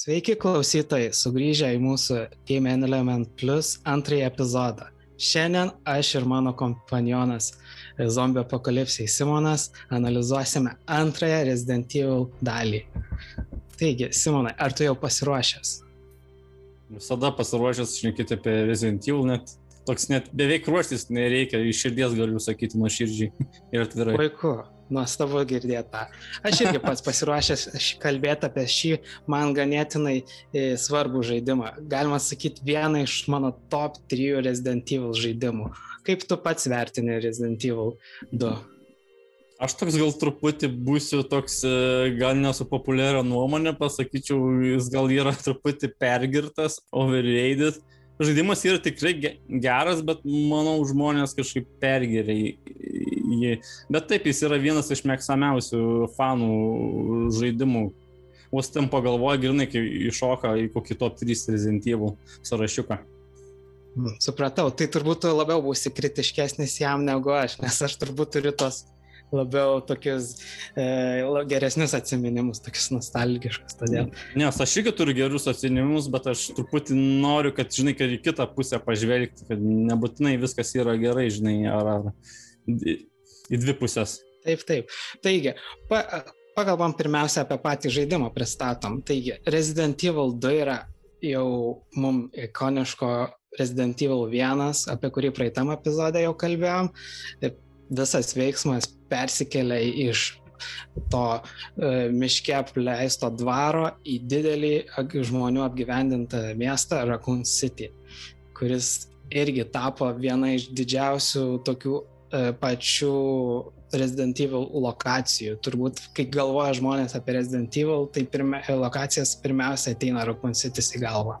Sveiki klausytojai, sugrįžę į mūsų Game Element Plus antrąjį epizodą. Šiandien aš ir mano kompanionas zombio apokalipsiai Simonas analizuosime antrąją Resident Evil dalį. Taigi, Simonai, ar tu jau pasiruošęs? Visada pasiruošęs šnekėti apie Resident Evil, net toks net beveik ruoštis nereikia, iš širdies galiu sakyti nuo širdžiai ir atvirai. Puiku, nuostabu girdėti tą. Aš irgi pats pasiruošęs kalbėti apie šį man ganėtinai e, svarbų žaidimą. Galima sakyti, vieną iš mano top 3 Resident Evil žaidimų. Kaip tu pats vertini Resident Evil 2? Aš toks gal truputį būsiu toks, e, gal nesu populiario nuomonė, pasakyčiau, jis gal yra truputį pergirtas, overrated. Žaidimas yra tikrai geras, bet manau, žmonės kažkaip pergeria jį. Bet taip, jis yra vienas iš mėgstamiausių fanų žaidimų. Vos ten pagalvoja, grinai, kai iššoka į kokį top 3 rezidentyvų sąrašiuką. Hmm, supratau, tai turbūt labiau būsi kritiškesnis jam negu aš, nes aš turbūt turiu tos labiau tokius e, geresnius atsiminimus, tokius nostalgiškus. Todėl. Nes aš irgi turiu gerus atsiminimus, bet aš truputį noriu, kad, žinai, kad į kitą pusę pažvelgti, kad nebūtinai viskas yra gerai, žinai, ar, ar į, dvi pusės. Taip, taip. Taigi, pa, pakalbam pirmiausia apie patį žaidimą pristatom. Taigi, Resident Evil 2 yra jau mums ikoniško Resident Evil 1, apie kurį praeitam epizodė jau kalbėjom visas veiksmas persikelia iš to e, miške apleisto dvaro į didelį žmonių apgyvendintą miestą Raccoon City, kuris irgi tapo viena iš didžiausių tokių pačių Resident Evil lokacijų. Turbūt, kai galvoja žmonės apie Resident Evil, tai pirmia, lokacijas pirmiausia ateina City į galvą.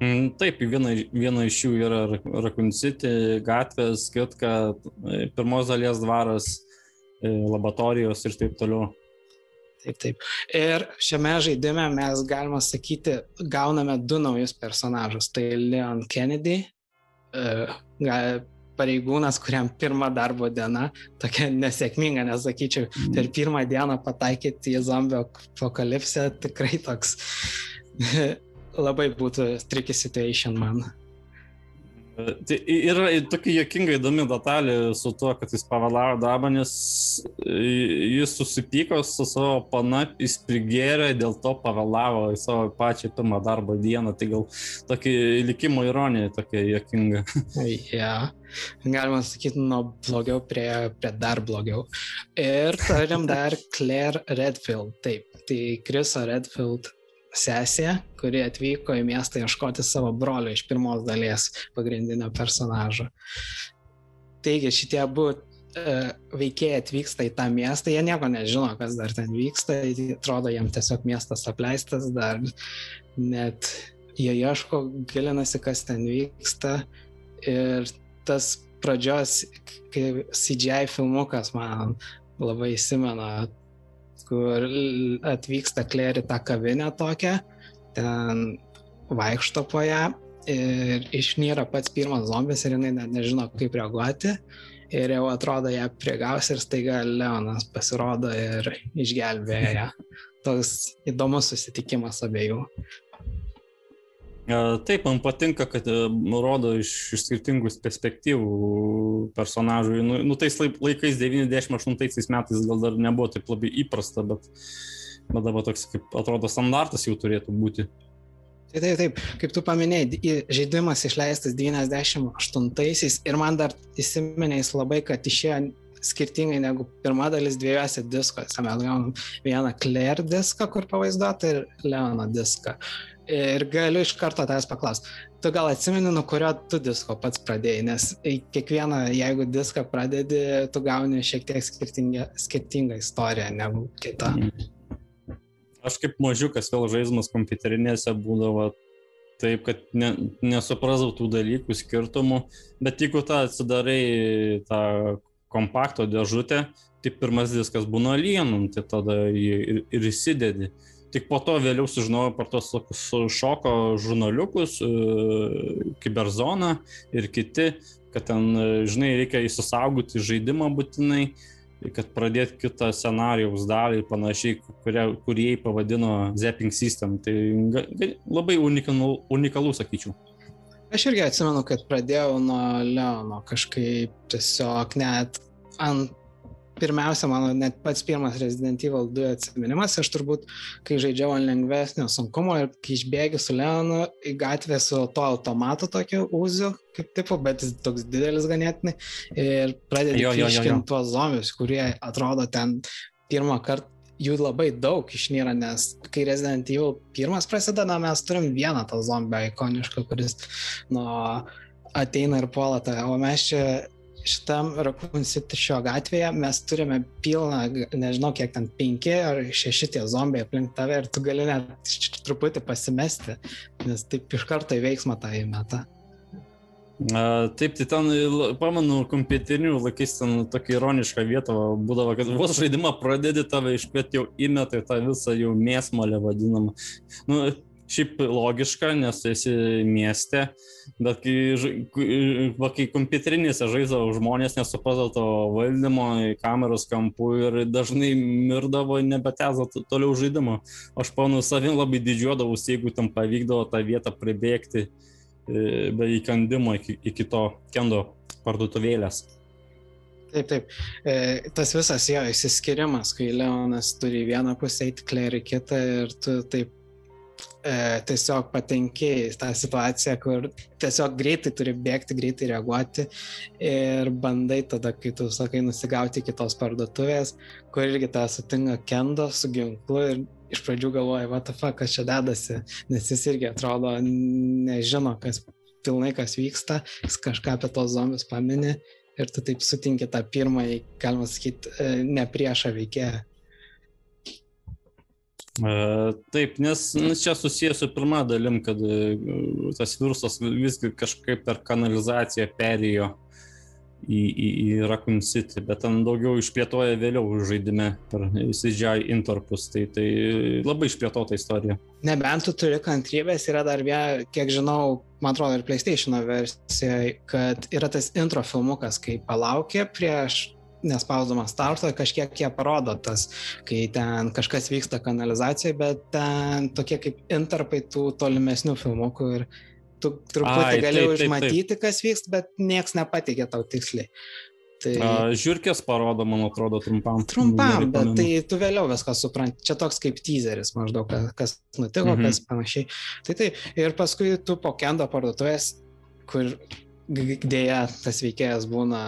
Mm, taip, viena, viena iš jų yra City, gatvės, Kitka, e, pirmos dalies dvaras, e, laboratorijos ir taip toliau. Taip, taip. Ir šiame žaidime mes, galima sakyti, gauname du naujus personažus. Tai Leon Kennedy, e, pareigūnas, kuriam pirmą darbo diena, tokia nesėkminga, nesakyčiau, per pirmą dieną pataikyti į zombio apokalipsę, tikrai toks labai būtų tricky situation man. Tai yra tokia jokinga įdomi detalė su tuo, kad jis pavėlavo darbą, nes jis susipyko su savo pana, jis prigėrė, dėl to pavėlavo į savo pačią pirmą darbo dieną. Tai gal tokia likimo ironija tokia jokinga. Ja, galima sakyti, nuo blogiau prie, prie dar blogiau. Ir turim dar Claire Redfield. Taip, tai Kriso Redfield sesė, kuri atvyko į miestą ieškoti savo brolio iš pirmos dalies pagrindinio personažo. Taigi šitie abu e, veikėjai atvyksta į tą miestą, jie nieko nežino, kas dar ten vyksta, atrodo jam tiesiog miestas apleistas, dar net jie ieško, gilinasi, kas ten vyksta ir tas pradžios, kai CGI filmukas man labai įsimena kur atvyksta Kleri tą kavinę tokią, ten vaikšto po ją ir išnyra pats pirmas zombis ir jinai net nežino, kaip reaguoti. Ir jau atrodo ją priegaus ir staiga Leonas pasirodo ir išgelbėja ją. Toks įdomus susitikimas abiejų. Taip, man patinka, kad e, rodo iš, iš skirtingų perspektyvų personažų. Nu, nu tais laikais, 98 metais gal dar nebuvo taip labai įprasta, bet, bet dabar toks, kaip atrodo, standartas jau turėtų būti. Tai taip, taip, kaip tu paminėjai, žaidimas išleistas 98-aisiais ir man dar įsiminėjęs labai, kad išėjo skirtingai negu pirma dalis dviejose diskuose. Mes gaunam vieną Claire diską, kur pavaizduota, ir Leono diską. Ir galiu iš karto tavęs paklausti, tu gal atsimeni, nuo kurio tu disko pats pradėjai, nes kiekvieną, jeigu diską pradedi, tu gauni šiek tiek skirtingą, skirtingą istoriją negu kita. Mhm. Aš kaip mažiukas vėl žaidimas kompiuterinėse būdavo taip, kad ne, nesuprasau tų dalykų, skirtumų, bet jeigu tą atsidarai tą kompakto dėžutę, tai pirmas diskas būna alienum, tai tada jį ir, ir įsidedi. Tik po to vėliau sužinojau per tos šoko žurnaliukus, e, Kiberzona ir kiti, kad ten, e, žinai, reikia įsisaugoti žaidimą būtinai kad pradėti kitą scenarijaus dalį, panašiai, kurie, kurie pavadino Zapping System. Tai labai unikalų, unikalų, sakyčiau. Aš irgi atsimenu, kad pradėjau nuo Leono kažkaip tiesiog net ant pirmiausia, mano net pats pirmas Resident Evil 2 atsiminimas, aš turbūt, kai žaidžiau ant lengvesnio sunkumo ir kai išbėgiu su Leonu į gatvę su to automatu tokiu uziu, kaip tipo, bet jis toks didelis ganėtinai, ir pradedi iškinti tuos zombius, kurie atrodo ten pirmą kartą jų labai daug išnyra, nes kai Resident Evil pirmas prasideda, mes turim vieną tą zombį ikonišką, kuris nu, ateina ir puola tą, o mes čia šitam Raccoon City šio gatvėje mes turime pilną, nežinau kiek ten, penki ar šeši tie zombiai aplink tave ir tu gali net truputį pasimesti, nes taip iš karto į veiksmą tą įmeta. A, taip, tai ten, pamenu, kompiuterinių laikais ten tokia ironiška vieta būdavo, kad vos žaidimą pradedi tave iškviet jau įmeta į tą visą jau mėsmalę vadinamą. Nu, šiaip logiška, nes esi mieste, bet kai, va, kai kompiuterinėse žaisdavo žmonės nesuprasdavo to valdymo kameros kampų ir dažnai mirdavo nebetęsdavo toliau žaidimo. Aš panu savim labai didžiuodavausi, jeigu tam pavykdavo tą vietą pribėgti e, be įkandimo iki, iki to kendo parduotuvėlės. Taip, taip. E, tas visas jo įsiskirimas, kai Leonas turi vieną pusę, eiti Klerį kitą ir tu taip e, tiesiog patenki į tą situaciją, kur tiesiog greitai turi bėgti, greitai reaguoti ir bandai tada, kai tu sakai, nusigauti kitos parduotuvės, kur irgi tą sutinka kendo su ginklu ir iš pradžių galvoja, what the fuck, kas čia dedasi, nes jis irgi atrodo nežino, kas pilnai kas vyksta, jis kažką apie tos zombius paminė ir tu taip sutinki tą pirmąjį, galima sakyti, e, ne priešą veikėją. E, taip, nes nu, čia susijęs su pirma dalim, kad tas virusas visgi kažkaip per kanalizaciją perėjo į, į, į Raccoon City, bet ten daugiau išplėtoja vėliau žaidime per CGI interpus, tai, tai labai išplėtota istorija. Nebent tu turi kantrybės, yra dar viena, kiek žinau, man atrodo ir PlayStation versija, kad yra tas intro filmukas, kai palaukė prieš nespausdamas starto, kažkiek jie parodo tas, kai ten kažkas vyksta kanalizacijoje, bet ten tokie kaip interpai tų tolimesnių filmukų ir tu truputį Ai, gali užmatyti, kas vyksta, bet nieks nepatikė tau tiksliai. Tai... A, žiūrkės parodo, man atrodo, trumpam. Trumpam, bet tai tu vėliau viską supranti. Čia toks kaip teaseris maždaug, kas nutiko, mhm. kas panašiai. Tai tai, ir paskui tu po kendo parduotuvės, kur dėja tas veikėjas būna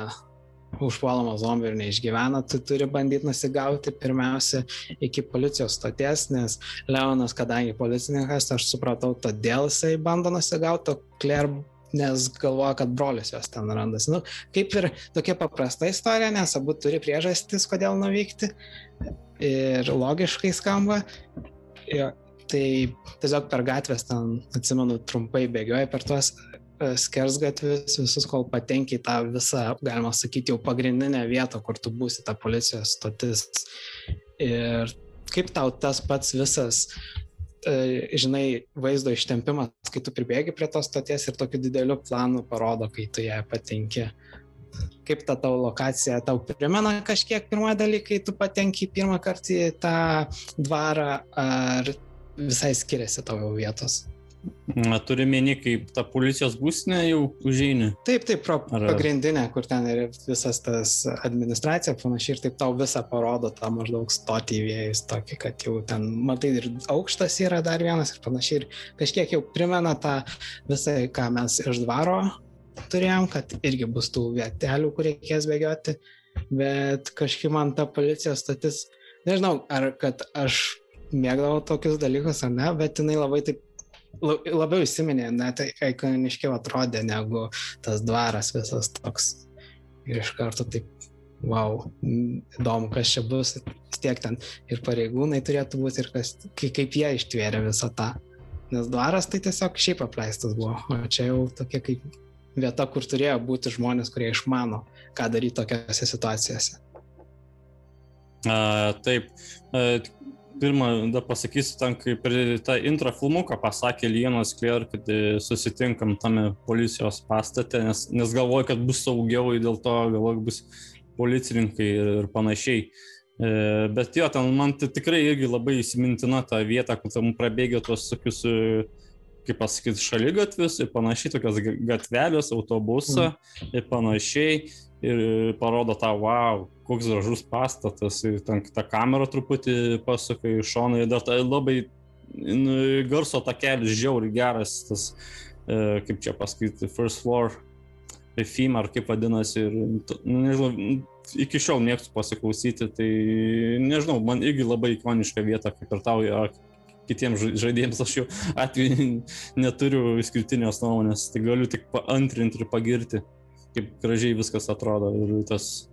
užpuolama zombių ir neišgyvena, tu turi bandyti nusigauti pirmiausia iki policijos stoties, nes Leonas, kadangi policininkas, aš supratau, todėl jisai bando nusigauti, o Claire nes galvoja, kad brolius jos ten randasi. Nu, kaip ir tokia paprasta istorija, nes abu turi priežastis, kodėl nuvykti ir logiškai skamba. Jo, tai tiesiog per gatvės ten, atsimenu, trumpai bėgioja per tuos skersgatvius, visus, kol patenki tą visą, galima sakyti, jau pagrindinę vietą, kur tu būsi ta policijos stotis. Ir kaip tau tas pats visas, e, žinai, vaizdo ištempimas, kai tu pribėgi prie tos stoties ir tokiu dideliu planu parodo, kai tu ją patenki. Kaip ta tavo lokacija tau primena kažkiek pirmą dalyką, kai tu patenki pirmą kartą į tą dvarą, ar visai skiriasi tavo vietos? Turi meni, kaip ta policijos būstinė jau užėjai. Taip, taip, pro, Ar... pagrindinė, kur ten yra visas tas administracija, panašiai, ir taip tau visą parodo tą maždaug stotį įvėjus, tokį, kad jau ten, matai, ir aukštas yra dar vienas ir panašiai, ir kažkiek jau primena tą visą, ką mes iš dvaro turėjom, kad irgi bus tų vietelių, kur reikės bėgioti, bet kažkaip man ta policijos stotis, nežinau, ar kad aš mėgdavau tokius dalykus ar ne, bet jinai labai taip labiau įsiminė, net ikoniškiau atrodė negu tas dvaras visas toks. Ir iš karto taip, wow, įdomu, kas čia bus, tiek ten ir pareigūnai turėtų būti, ir kas, kaip jie ištvėrė visą tą. Nes dvaras tai tiesiog šiaip apleistas buvo, o čia jau tokia kaip vieta, kur turėjo būti žmonės, kurie išmano, ką daryti tokiose situacijose. A, taip, a, pirmą, pasakysiu, ten kaip per tą intro filmuką pasakė Lienas Kler, kad e, susitinkam tame policijos pastate, nes, nes galvoju, kad bus saugiau, dėl to galvoju, bus policininkai ir, ir panašiai. E, bet jo, ten man tai tikrai irgi labai įsimintina ta vieta, kur tam prabėgė tos tokius, e, kaip pasakyti, šalygatvius ir panašiai, tokios gatvelės, autobusą mm. ir panašiai. Ir parodo tą, wow, koks gražus pastatas. Ten tą kamerą truputį pasuka į šoną dar tai labai nu, garso takelis žiauri geras, tas, e, kaip čia pasakyti, first floor FIM ar kaip vadinasi, ir, nu, nežinau, iki šiol mėgstu pasiklausyti, tai nežinau, man irgi labai ikoniška vieta, kaip ir tau, ar kitiems žaidėjams aš jau atveju neturiu išskirtinės nuomonės, tai galiu tik paantrinti ir pagirti, kaip gražiai viskas atrodo ir tas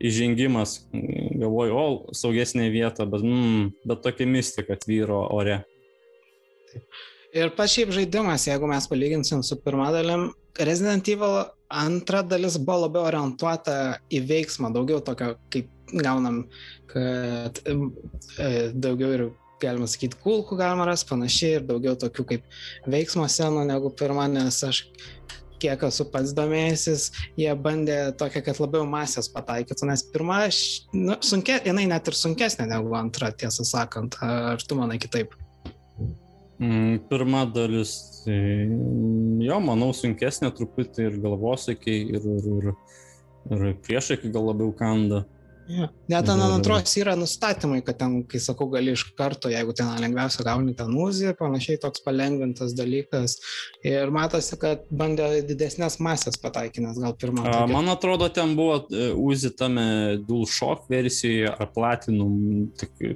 įžengimas, galvoju, o, saugesnė vieta, bet, mm, bet tokia mistika atvyro ore. Ir pats šiaip žaidimas, jeigu mes palyginsim su pirmą dalim, Resident Evil antra dalis buvo labiau orientuota į veiksmą, daugiau tokio, kaip gaunam, kad e, daugiau ir, galima sakyti, kulkų galima rasti, panašiai, ir daugiau tokių kaip veiksmo scenų negu pirmą, nes aš kiek esu pats domėjęsis, jie bandė tokią, kad labiau masės pataikytų, nes pirma, nu, sunkia, jinai net ir sunkesnė negu antra, tiesą sakant, ar tu manai kitaip? Mm, pirma dalis, tai jo, manau, sunkesnė truputį ir galvosakiai, ir, ir, ir, ir priešakai gal labiau kanda. Ja. Net ten ant antros yra nustatymai, kad ten, kai sakau, gali iš karto, jeigu ten lengviausia gauni tą nuziją, panašiai toks palengvintas dalykas. Ir matosi, kad bandė didesnės masės pataikinęs gal pirmą. A, man atrodo, ten buvo e, uzi tame DualShock versijoje ar Platinum,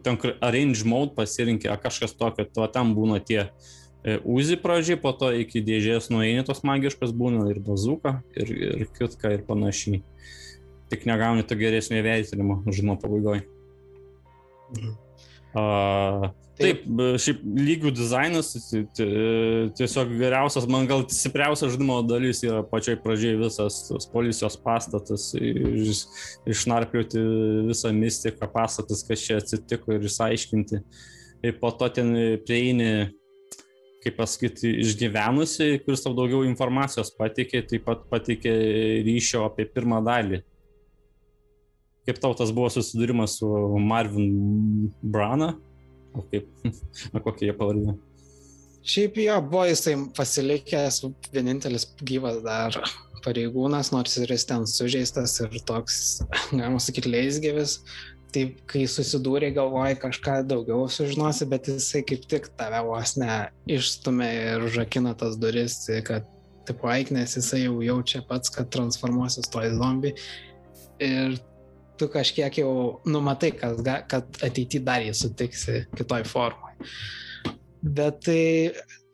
ten Arrange Mode pasirinkė, ar kažkas tokio, to tam būna tie e, Uzi pradžiai, po to iki dėžės nueini tos magiškas būna ir bazuka, ir, ir kitka, ir panašiai tik negauni to geresnio įvertinimo, žinoma, pabaigoje. Mhm. Uh, taip, šiaip lygių dizainas tiesiog geriausias, man gal stipriausia žaidimo dalis yra pačioj pradžiai visas policijos pastatas, iš, išnarpliuoti visą mistiką, pastatas, kas čia atsitiko ir išaiškinti. Ir po to ten prieini kaip pasakyti, išgyvenusi, kuris tau daugiau informacijos patikė, taip pat patikė ryšio apie pirmą dalį kaip tau tas buvo susidūrimas su Marvin Brana? O kaip, o kokie jie pavadino? Šiaip jo, buvo jisai pasilikęs vienintelis gyvas dar pareigūnas, nors ir jis ten sužeistas ir toks, galima sakyti, leisgyvis. Tai kai susidūrė, galvojai kažką daugiau sužinosi, bet jisai kaip tik tave vos ne išstumė ir užrakina tas duris, kad, tipo, eik, nes jisai jau jaučia pats, kad transformuosis to į zombį. Ir tu kažkiek jau numatai, kad, kad ateity dar jį sutiksi kitoj formai. Bet tai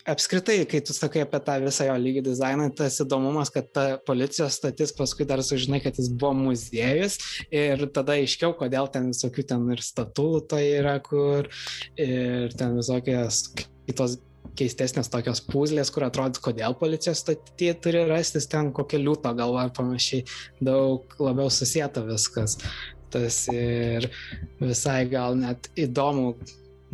apskritai, kai tu sakai apie tą visą jo lygį dizainą, tas įdomumas, kad ta policijos statis paskui dar sužinai, kad jis buvo muziejus ir tada aiškiau, kodėl ten visokių ten ir statulų to yra, kur ir ten visokios kitos keistesnės tokios puzlės, kur atrodys, kodėl policijos stotyje turi rastis ten kokia liūto galva ar panašiai, daug labiau susijęta viskas. Tas ir visai gal net įdomu,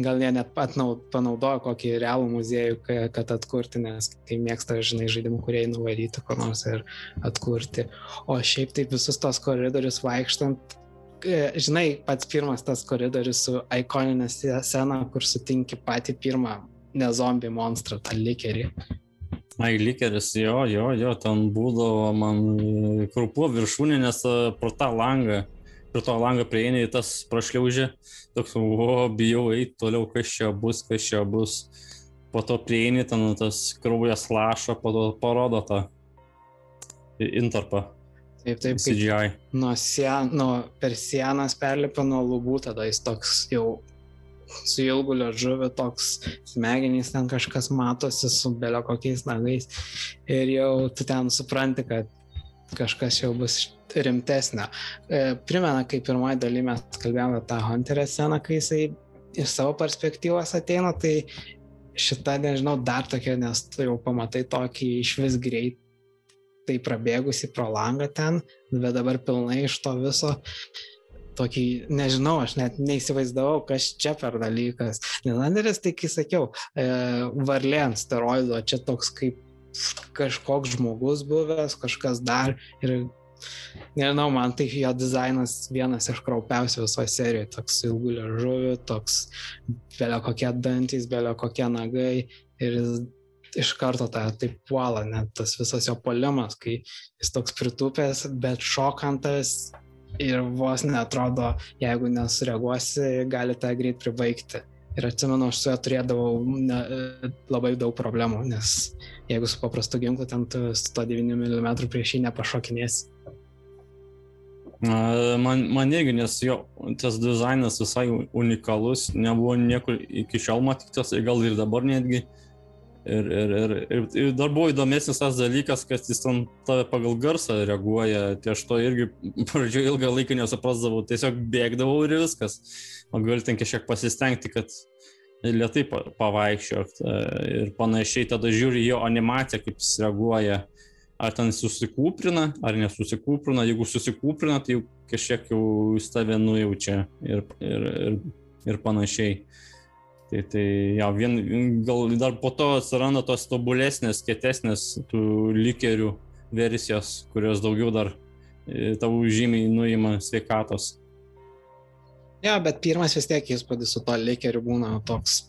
gal jie net panaudojo kokį realų muziejų, kad atkurti, nes kai mėgsta, žinai, žaidimų, kurie nuvaryti ko nors ir atkurti. O šiaip taip visus tos koridorius vaikštant, e, žinai, pats pirmas tas koridorius su ikoninė scena, kur sutinki patį pirmą ne zombį monstrą, tą likerį. Ai, likeris, jo, jo, jo, ten būdavo man krūpo viršūnė, nes e, pro tą langą, pro tą langą prieini, tas prašliaužė, toks, o, bijau eiti toliau, kas čia bus, kas čia bus. Po to prieini, ten tas kraujas lašo, po to parodo tą intarpą. Taip, taip. CGI. Nuo sien, nuo per sienas perlipa nuo lubų, tada jis toks jau su ilgu liežuviu toks smegenys ten kažkas matosi su belio kokiais nagais ir jau tu ten supranti, kad kažkas jau bus rimtesnio. E, primena, kaip pirmoji daly mes kalbėjome tą Hunterio sceną, kai jisai iš savo perspektyvos ateina, tai šita, nežinau, dar tokia, nes tu jau pamatai tokį iš vis greit tai prabėgusi pro langą ten, bet dabar pilnai iš to viso tokį, nežinau, aš net neįsivaizdavau, kas čia per dalykas. Nelanderis, tai kai sakiau, e, varlė ant steroido, čia toks kaip kažkoks žmogus buvęs, kažkas dar ir nežinau, man tai jo dizainas vienas iš kraupiausių visoje serijoje, toks ilgų liežuvių, toks belio kokie dantys, belio kokie nagai ir jis iš karto tą taip puola, net tas visas jo polimas, kai jis toks pritupęs, bet šokantas ir vos netrodo, jeigu nesureaguosi, gali tą greit pribaigti. Ir atsimenu, aš su juo turėdavau ne, labai daug problemų, nes jeigu su paprastu ginklu ten tu 109 mm prieš jį nepašokinėsi. Man, man irgi, nes jo tas dizainas visai unikalus, nebuvo niekur iki šiol matytas, gal ir dabar netgi. Ir, ir, ir, ir, ir dar buvo įdomesnis tas dalykas, kad jis ten tave pagal garsą reaguoja. Tai aš to irgi pradžioje ilgą laiką nesuprasdavau, tiesiog bėgdavau ir viskas o gali ten kažkiek pasistengti, kad lietai pavaikščiok e, ir panašiai, tada žiūri jo animaciją, kaip jis reaguoja, ar ten susikūprina, ar nesusikūprina, jeigu susikūprina, tai jau kažkiek jau jis tave nujaučia ir, ir, ir, ir panašiai. Tai, tai ja, vien, gal dar po to atsiranda tos tobulesnės, kietesnės tų likerių versijos, kurios daugiau dar e, tau žymiai nuima sveikatos. Jo, bet pirmas vis tiek įspūdis su to likeriu būna toks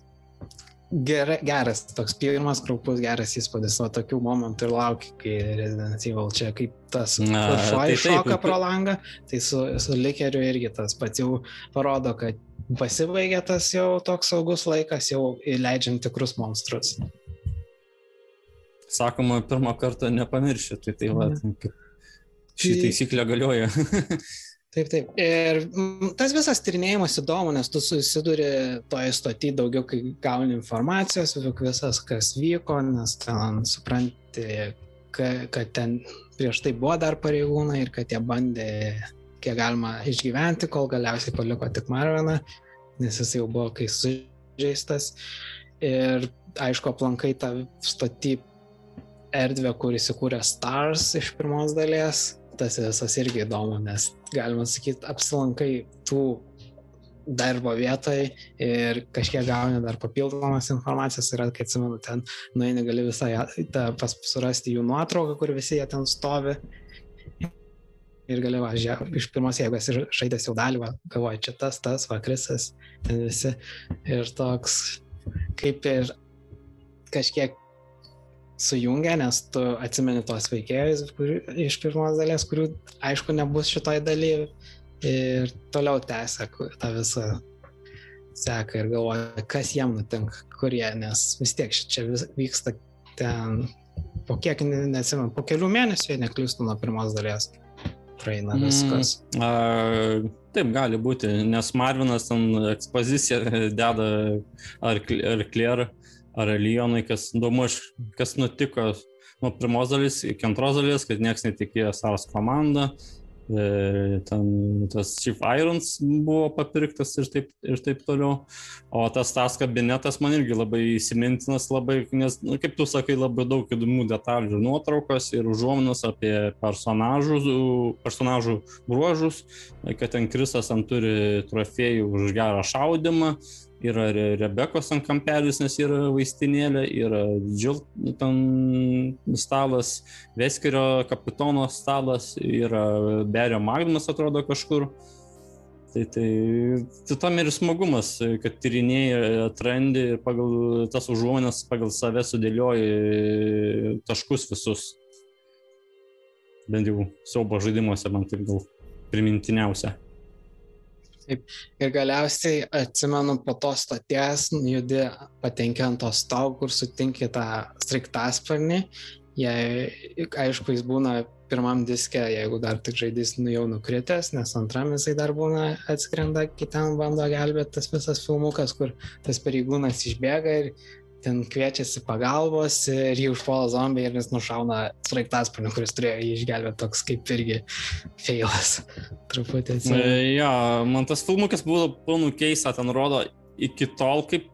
ger, geras, toks pirmas kraupus geras įspūdis, o tokių momentų ir laukia, kai Resident Evil čia kaip tas šuo iššoka tai pro langą, tai su, su likeriu irgi tas pats jau parodo, kad pasibaigė tas jau toks saugus laikas, jau įleidžiant tikrus monstrus. Sakoma, pirmą kartą nepamiršti, tai tai va, ši tai- taisyklė galioja. Taip, taip. Ir mm, tas visas tyrinėjimas įdomu, nes tu susiduri toje stoty daugiau, kai gauni informacijos, visas, kas vyko, nes ten supranti, kad ten prieš tai buvo dar pareigūnai ir kad jie bandė, kiek galima išgyventi, kol galiausiai paliko tik Marviną, nes jis jau buvo kai sužeistas. Ir aišku, aplankai tą stotį erdvę, kur įsikūrė Stars iš pirmos dalies tas visas irgi įdomu, nes galima sakyti, apsilankai tų darbo vietoj ir kažkiek gauni dar papildomas informacijos ir, kai atsimenu, ten nueini gali tą pas surasti jų nuotrauką, kur visi jie ten stovi. Ir gali važiuoti iš pirmos jėgos ir žaidęs jau dalyvą, galvoju, čia tas, tas, vakrisas, ten visi. Ir toks, kaip ir kažkiek sujungia, nes tu atsimeni tuos veikėjus iš pirmos dalies, kurių aišku nebus šitoj daly ir toliau tęsia tą visą seką ir galvoja, kas jiem nutinka, kurie, nes vis tiek čia vis, vyksta ten po kiek, nesimenu, po kelių mėnesių, jei neklystu nuo pirmos dalies. Praeina mm, viskas. Mm, a, taip gali būti, nes Marvinas ten ekspoziciją deda ar, ar Claire ar Lionai, kas įdomu, kas nutiko nuo pirmos dalis iki antros dalis, kad niekas netikėjo Sars komandą, e, ten tas Chief Irons buvo papirktas ir taip, ir taip toliau. O tas tas kabinetas man irgi labai įsimintinas, labai, nes, nu, kaip tu sakai, labai daug įdomių detalių, nuotraukos ir užuominas apie personažų, personažų bruožus, kad ten Krisas ant turi trofėjų už gerą šaudimą, yra Rebekos ant kampelis, nes yra vaistinėlė, yra Džil ten stalas, Veskerio kapitono stalas, yra Berio Magnas atrodo kažkur. Tai, tai, tai tam ir smagumas, kad tyrinėjai, atrandi ir pagal tas užuomenas, pagal save sudėlioji taškus visus. Bent jau siaubo žaidimuose man taip gal primintiniausia. Taip. Ir galiausiai atsimenu po to stoties, judi patenki ant to stogo, kur sutinki tą striktasparnį. Jei, aišku, jis būna pirmam diske, jeigu dar tik žaidys nu, jau nukritęs, nes antram jisai dar būna atskrenda, kitam bando gelbėti tas visas filmukas, kur tas pareigūnas išbėga ir ten kviečiasi pagalbos ir jį užpuola zombiai ir jis nušauna sraigtasparnį, kuris turėjo jį išgelbėti, toks kaip irgi feilas. Truputį. E, ja, man tas filmukas buvo pilnų keista, ten rodo iki tol, kaip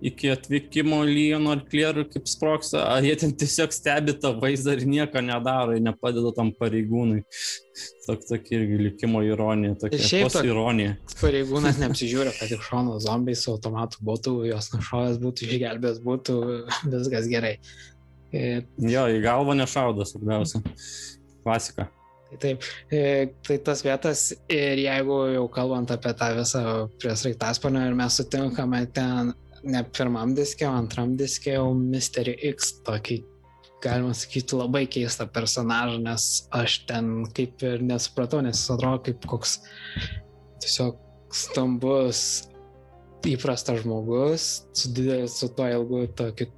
iki atvykimo Lyjono ar Klierų kaip sproksta, ar jie ten tiesiog stebi tą vaizdą ir nieko nedaro, ir nepadeda tam pareigūnui. Tok, tokia irgi likimo ironija, tokia šiaip ironija. Pareigūnas neapsižiūrė, kad iš šono zombiai su automatu būtų, jos nušovęs būtų, išgelbės būtų, viskas gerai. Ir... Jo, į galvą nešaudo, svarbiausia. Klasika. Taip, e, tai tas vietas ir jeigu jau kalbant apie tą visą prie sraigtasparnio ir mes sutinkame ten ne pirmam diskė, o antram diskė jau Mystery X tokį, galima sakyti, labai keistą personažą, nes aš ten kaip ir nesupratau, nes jis atrodo kaip koks tiesiog stambus įprastas žmogus su, didelė, su tuo ilgu tokiu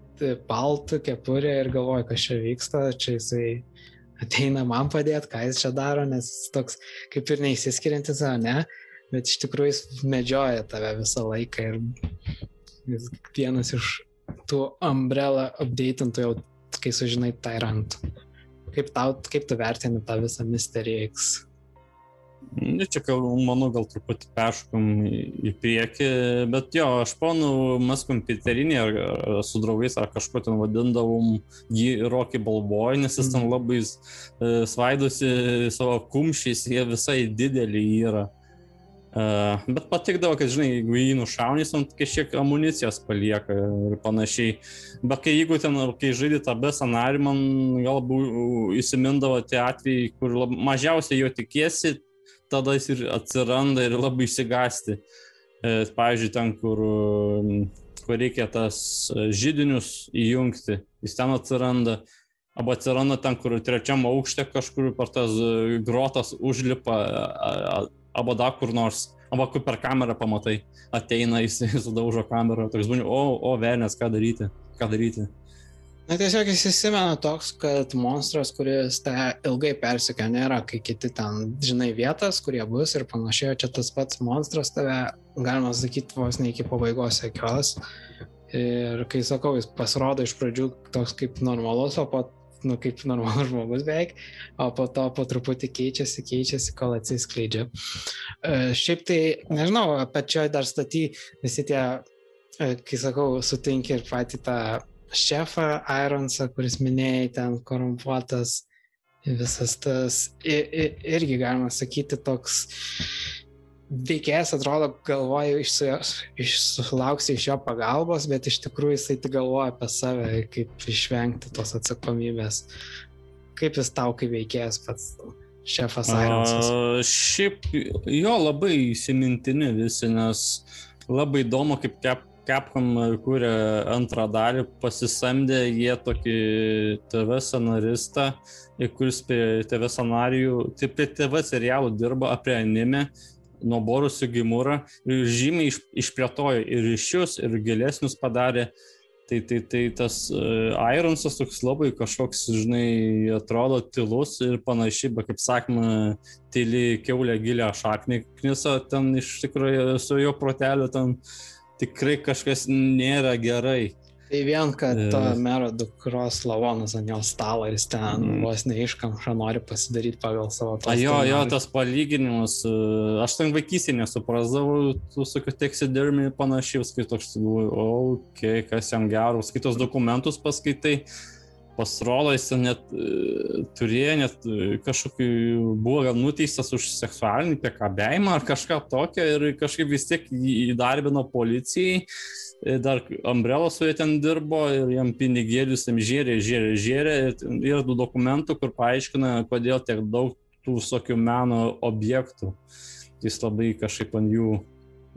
paltu, kepurė ir galvoju, kas čia vyksta, čia jisai ateina man padėti, ką jis čia daro, nes jis toks kaip ir neįsiskiriantis, o ne, bet iš tikrųjų jis medžioja tave visą laiką ir jis vienas iš tų umbrella updatintų jau, kai sužinai Tyrant. Kaip, tau, kaip tu vertini tą visą Mystery X? Ne, čia, gal, manau, gal truputį peškom į, į priekį, bet jo, aš ponu, mes kompiuterinį ar, ar su draugais ar kažko ten vadindavom jį Rocky Balboy, nes jis ten mhm. labai e, svaidosi savo kumščiais, jie visai dideli yra. Uh, bet patikdavo, kad, žinai, jeigu jį nušaunys, ant kažkiek amunicijos palieka ir panašiai. Bet kai jeigu ten, kai žaidži tą B scenarių, man galbūt įsimindavo tie atvejai, kur lab, mažiausiai jo tikėsi, tada jis ir atsiranda ir labai išsigasti. E, pavyzdžiui, ten, kur, kur reikia tas žydinius įjungti, jis ten atsiranda. Arba atsiranda ten, kur trečiam aukšte kažkur per tas grotas užlipa, arba dar kur nors, arba kur per kamerą pamatai, ateina, jis sudaužo kamerą, toks būni, o, o, velnės, ką daryti, ką daryti. Na tiesiog įsisimena toks, kad monstras, kuris te ilgai persikė, nėra, kai kiti ten žinai vietas, kurie bus ir panašiai, čia tas pats monstras tave, galima sakyti, vos ne iki pabaigos sekios. Ir kai sakau, jis pasirodo iš pradžių toks kaip normalus, o po, nu, kaip normalus žmogus beveik, o po to po truputį keičiasi, keičiasi, kol atsiskleidžia. E, šiaip tai, nežinau, pačioj dar staty visi tie, e, kai sakau, sutinki ir patį tą šefą Ironsą, kuris minėjai, ten korumpuotas, visas tas, irgi galima sakyti, toks veikėjas atrodo, galvoja, išsulauksi iš jo pagalbos, bet iš tikrųjų jisai tik galvoja apie save, kaip išvengti tos atsakomybės. Kaip jis tau kaip veikėjas pats? Šefas Ironsas. A, šiaip jo labai įsimintini visi, nes labai įdomu, kaip kep Capcom kūrė antrą dalį, pasisamdė jie tokį TV scenaristą, kuris prie TV scenarijų, tai prie TV serialų dirbo apie anime, nuo Borusių Gimūrą ir žymiai iš, išplėtojo ir ryšius, ir gilesnius padarė. Tai, tai, tai tas uh, Ironsas toks labai kažkoks, žinai, atrodo tilus ir panašiai, bet kaip sakoma, tyli keulė gilę šaknį knisa ten iš tikrųjų su jo proteliu ten tikrai kažkas nėra gerai. Tai vien, kad to mero dukros lavonas ant jo stalo ir jis ten mm. vos neiškamša nori pasidaryti pagal savo tą. Jo, jo, tas palyginimas, e, aš ten vaikystėje nesuprasdavau, tu sakai, teksidermį panašiai, kai toks, okei, okay, kas jam geros, kitos dokumentus paskaitai. Pasrola jis net e, turėjo, net e, kažkokį, buvo gal nuteistas už seksualinį priekabėjimą ar kažką tokio ir kažkaip vis tiek įdarbino policijai. E, dar Umbrella su jie ten dirbo ir jam pinigėlius jam žėrė, žėrė, žėrė. Ir yra du dokumentų, kur paaiškina, kodėl tiek daug tų visokių meno objektų. Jis labai kažkaip ant jų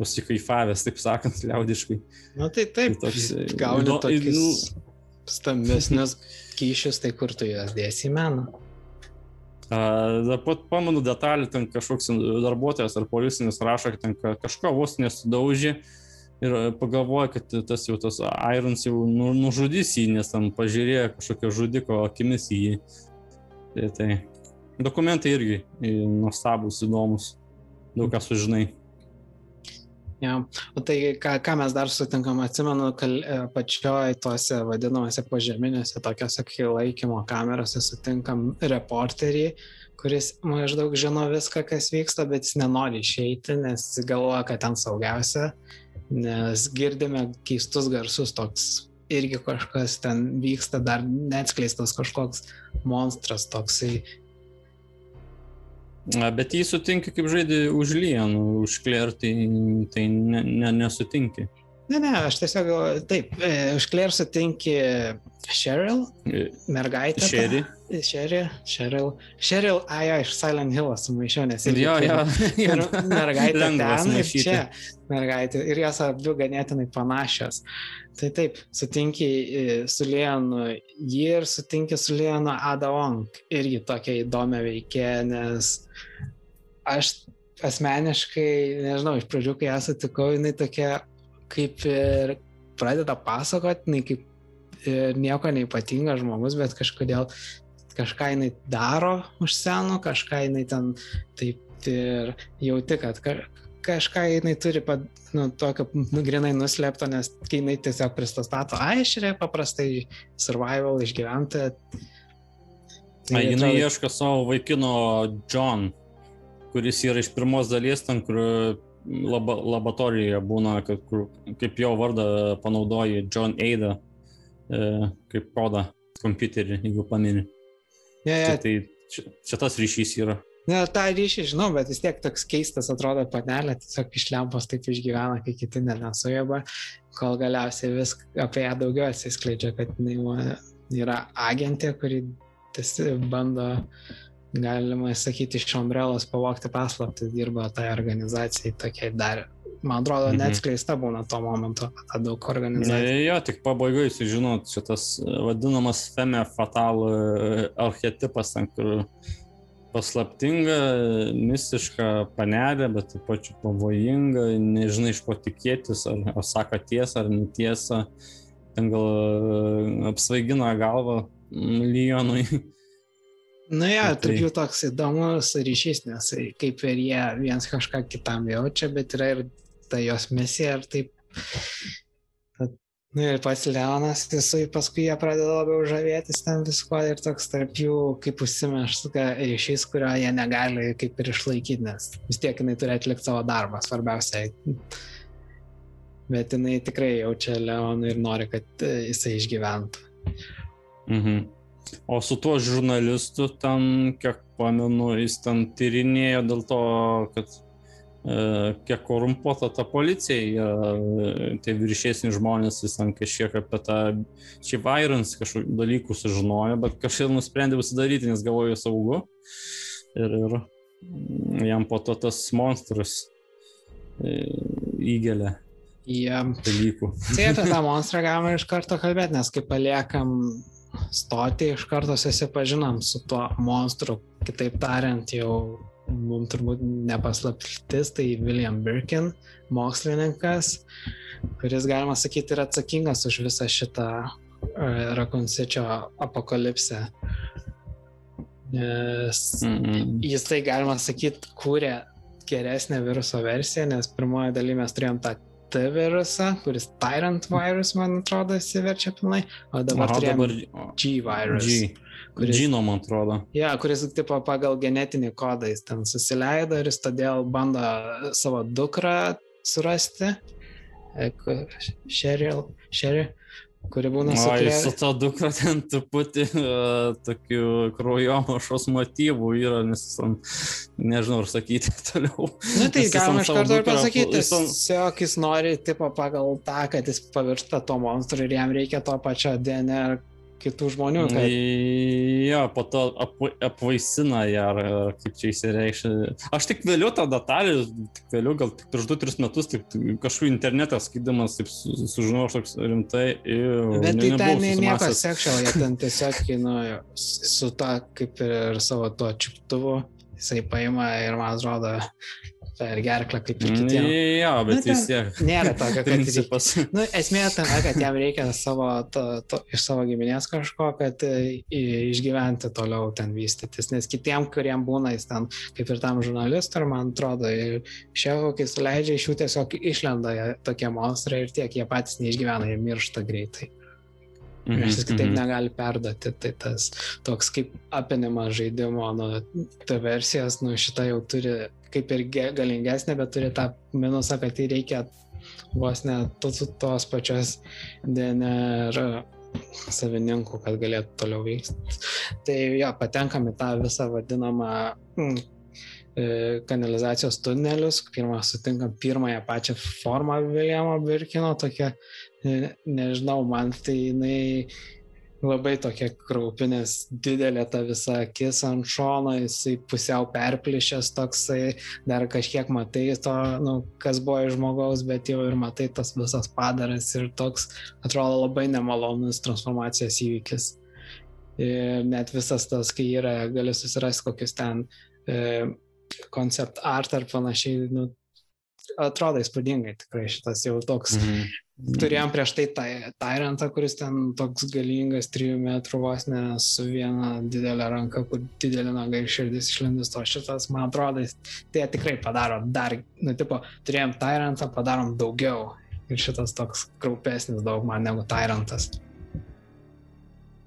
užsikaifavęs, taip sakant, liaudiškai. Na tai taip, tai toks, gauni nu, tokius nu, stambesnius kyšius, tai kur tu juos dėsi į meną? Dar pat pamenu detalį, ten kažkoks darbuotojas ar policinis rašo, kad ten kažko vos nesudaužė ir pagalvoja, kad tas jau tas Irons jau nu, nužudys jį, nes ten pažiūrėjo kažkokio žudiko akimis į jį. Tai, tai dokumentai irgi nuostabus, įdomus, daug ką sužinai. Ja. O tai ką, ką mes dar sutinkam, atsimenu, kal, e, pačioj tuose vadinamuose požeminėse tokiose laikymo kamerose sutinkam reporterį, kuris maždaug žino viską, kas vyksta, bet jis nenori išeiti, nes galvoja, kad ten saugiausia, nes girdime keistus garsus toks. Irgi kažkas ten vyksta, dar neatskleistas kažkoks monstras toksai Bet jį sutinki, kaip žaidži už Lienų, už Claire, tai, tai ne, ne, nesutinki. Ne, ne, aš tiesiog, taip, e, už Claire sutinki Cheryl, e, mergaitę. Sherry. Cheryl, Cheryl, Cheryl, ai, jo, iš Silent Hill sumaišiau, nes irgi Jo, jo. Ir mergaitė ten ir čia mergaitė. Ir jos abi ganėtinai panašios. Tai taip, sutinki e, su Leonu jį ir sutinki su Leonu Adaong. Irgi tokia įdomia veikė, nes aš asmeniškai, nežinau, iš pradžių, kai ją sutikau, jinai tokia kaip ir pradeda pasakoti, jinai kaip ir nieko neipatingas žmogus, bet kažkodėl kažką jinai daro už senų, kažką jinai ten taip ir jauti, kad ka, kažką jinai turi, pad, nu, tokio nu, grinai nuslėpto, nes kai jinai tiesiog pristato, ai, yra paprastai survival išgyventi. Na, jinai ieško savo vaikino John, kuris yra iš pirmos dalies, ten, kur laba, laboratorijoje būna, kad, kur, kaip jo vardą panaudoji John Ada, e, kaip kodą kompiuterį, jeigu pamini. Ja, ja, Tai, tai čia, čia tas ryšys yra. Ne, tą ryšį žinau, bet vis tiek toks keistas atrodo panelė, tiesiog iš lempos taip išgyvena, kai kiti ne nesujaba, kol galiausiai vis apie ją daugiau atsiskleidžia, kad jinai yra agentė, kuri bando, galima sakyti, iš ombrelos pavokti paslaptis, dirba tai organizacijai tokiai dar. Man atrodo, Mhm. neatskleista būna tuo momentu, ta daug organizacijų. Ne, jo, tik pabaigai sužinot, šitas e, vadinamas feme fatal e, archetipas, ten, kur paslaptinga, mistiška panelė, bet taip pat pavojinga, nežinai iš ko tikėtis, ar, ar sako tiesą, ar netiesą, ten gal e, apsvaigina galvą Lyonui. Na, ja, Tai- tarp jų toks įdomus ryšys, nes kaip ir jie viens kažką kitam jaučia, bet yra ir ta jos misija ir taip. Nu ir pats Leonas, jisai paskui jie pradeda labiau žavėtis ten visko ir toks tarp jų kaip užsimeška ryšys, kurio jie negali kaip ir išlaikyti, nes vis tiek jinai turi atlikti savo darbą, svarbiausia. Bet jinai tikrai jaučia Leonui ir nori, kad e, jisai išgyventų. Mhm. O su tuo žurnalistu ten, kiek pamenu, jis ten tyrinėjo dėl to, kad kiek korumpuota ta policija, jie, tie viršėsni žmonės, jis ten kažkiek apie tą šiaip Irons kažkokių dalykų sužinojo, bet kažkaip nusprendė užsidaryti, nes galvojo saugu. Ir, ir mm, jam po to tas monstras e, įgelia Jie dalykų. Tai apie tą monstrą galima iš karto kalbėti, nes kai paliekam stotį, iš karto susipažinom su tuo monstru. Kitaip tariant, jau mums turbūt nepaslaptis, tai William Birkin, mokslininkas, kuris, galima sakyti, yra atsakingas už visą šitą uh, Rakunsičio apokalipsę. Nes Mm, jisai, galima sakyti, kūrė geresnę viruso versiją, nes pirmoje dalyje mes turėjom tą T virusą, kuris Tyrant virus, man atrodo, įsiverčia pilnai, o dabar Aha, turėjom dabar G virus. G. kuris- Gino, man atrodo. Ja, kuris tipo pagal genetinį kodą jis ten susileido ir jis todėl bando savo dukrą surasti. E, Cheryl, Cheryl, kuri būna su Oi, su ta dukra ten truputį uh, tokių kraujomašos motyvų yra, nes ten, nežinau, ar sakyti toliau. Nu tai galima iš karto ir pasakyti, tiesiog jis nori tipo pagal tą, kad jis pavirsta to monstru ir jam reikia to pačio DNR kitų žmonių. Kad... Jo, po to ap, apvaisina ją, ar ar kaip čia įsireikšia. Aš tik vėliau tą detalę, tik vėliau, gal tik prieš 2-3 metus, tik kažkur internetą skaidamas, taip su- sužinojau toks rimtai. Iu, Bet ne- tai ten nieko sekščiau, jie ten tiesiog, nu, su ta kaip ir savo tuo čiuptuvu, jisai paima ir man atrodo per gerklą kaip ir kitiems. Jo, bet Nu, vis tiek. Nėra tokio, kad reikia. Principas. Nu, esmė tame, kad jam reikia savo, to, to, iš savo giminės kažko, kad e, išgyventi toliau ten vystytis, nes kitiem, kuriem būna jis ten, kaip ir tam žurnalistui, man atrodo, ir šefo, kai suleidžia, iš jų tiesiog išlenda tokie monstrai ir tiek, jie patys neišgyvena, jie miršta greitai. Mhm, jis kitaip mhm. negali perduoti, tai tas toks kaip apinimas žaidimo, nu, ta versijas, nu, šitą jau turi kaip ir ge- galingesnė, bet turi tą minusą, kad tai reikia vos ne tos, pačios DNR savininkų, kad galėtų toliau vykti. Tai jo, patenkam į tą visą vadinamą mm, kanalizacijos tunelius. Pirmą sutinkam pirmąją pačią formą Viljamo Birkino, tokia, ne- nežinau, man tai jinai labai tokia kraupi, nes didelė ta visa akis ant šono, jisai pusiau perplišęs toksai, dar kažkiek matai to, nu, kas buvo iš žmogaus, bet jau ir matai tas visas padaras ir toks atrodo labai nemalonus transformacijos įvykis. Ir net visas tas, kai yra, gali susirasti kokius ten koncept e, art ar panašiai, nu, atrodo įspūdingai tikrai šitas jau toks. Mhm. Turėjom prieš tai Tyrantą, kuris ten toks galingas, 3 metrų vos ne su viena didelė ranka, kur didelė naga ir širdis išlindus, o šitas, man atrodo, tai tikrai padaro dar, nu, tipo, turėjom Tyrantą, padarom daugiau. Ir šitas toks kraupesnis daug man negu Tyrantas.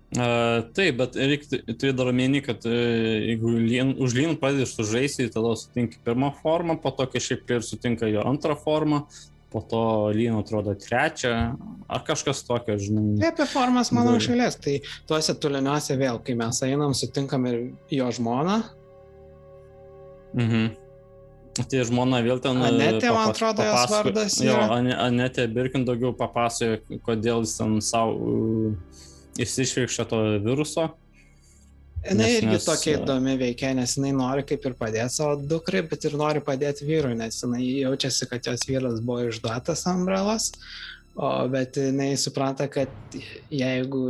Uh, taip, bet reikia turėti dar omeny, kad uh, jeigu lien, už lynų pradedi sužaisti, tada sutinki pirmą formą, po to kažkaip ir sutinka jo antrą formą, po to lynų atrodo trečią, ar kažkas tokio, žinai. Apie formas, manau, iš eilės. Tai tuose tuliniuose vėl, kai mes einam, sutinkam ir jo žmoną. Mhm. Tai žmona vėl ten. Anetė, man atrodo, jos vardas. Jo, Anetė Birkin daugiau papasakojo, kodėl jis ten savo jis išveikščia to viruso. Jis irgi nes, tokia įdomi veikia, nes jinai nori kaip ir padėti savo dukrai, bet ir nori padėti vyrui, nes jinai jaučiasi, kad jos vyras buvo išduotas Ambrelos, o, bet jinai supranta, kad jeigu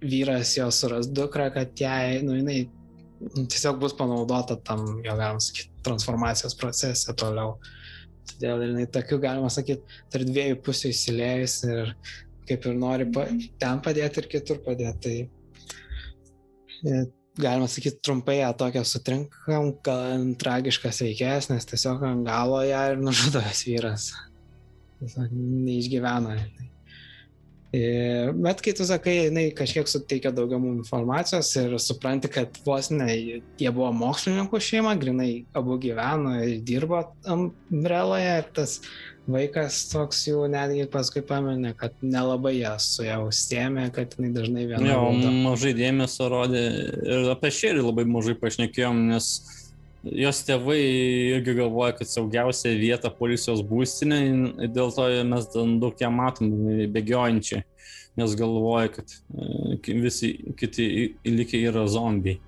vyras jos suras dukrą, kad jai, nu, jinai tiesiog bus panaudota tam, jo galima sakyti, transformacijos procese toliau. Todėl jinai tokiu, galima sakyti, tarp dviejų pusių įsilėjus ir kaip ir nori pa, ten padėti ir kitur padėti. Tai e, galima sakyti, trumpai ją tokią sutrinkam, gan tragiškas veikėjas, nes tiesiog ant galo ją ir nužudojas vyras. Tiesiog neišgyvena. E, bet kai tu sakai, jinai kažkiek suteikia daugiau mums informacijos ir supranti, kad vos ne, jie buvo mokslininkų šeima, grinai abu gyveno ir dirbo Umbreloje ir tas vaikas toks jau netgi paskui paminė, kad nelabai ją su ją užsiemė, kad jinai dažnai viena. Jo, valdo. mažai dėmesio rodė ir apie šerį labai mažai pašnekėjom, nes jos tėvai irgi galvoja, kad saugiausia vieta policijos būstinė, dėl to mes daug ją matom bėgiojančiai, nes galvoja, kad e, visi kiti likę yra zombiai.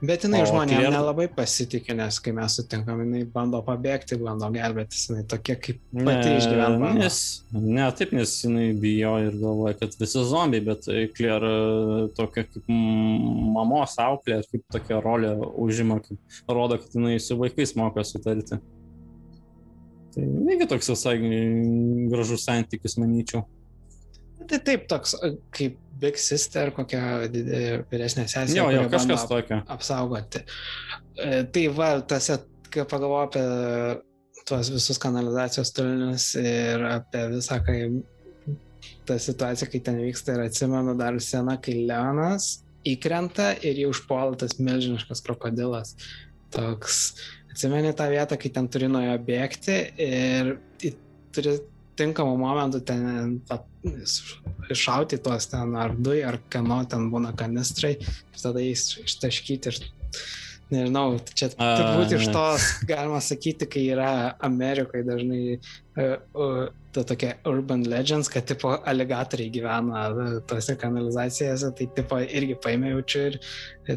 Bet jinai žmonėms klier... nelabai pasitikė, nes kai mes sutinkam, jinai bando pabėgti, bando gelbėtis, jinai tokia kaip pati išgyvena. Nes, ne, taip, nes jinai bijo ir galvoja, kad visi zombiai, bet Klier tokia kaip mamos auklė, kaip tokia rolė užima, kaip rodo, kad jinai su vaikais moka sutarti. Tai negi toks visai gražus santykis, manyčiau. Tai taip, toks kaip Big Sister, kokia vyresnė sesė. Jo, jo, kažkas tokio. Apsaugoti. E, tai va, tas, kai pagalvoju apie tuos visus kanalizacijos turinius ir apie visą, kai ta situacija, kai ten vyksta ir atsimenu dar seną, kai Leonas įkrenta ir jį užpuola tas milžiniškas krokodilas. Toks, atsimeni tą vietą, kai ten turi nuo jo bėgti ir turi tinkamu momentu ten iššauti tuos ten ar dujų, ar kano ten būna kanistrai ir tada jais ištaškyti ir nežinau, čia turbūt iš tos galima sakyti, kai yra Amerikoje dažnai uh, uh, ta tokia urban legends, kad tipo aligatoriai gyvena tose kanalizacijose, tai tipo irgi paėmė jaučiu ir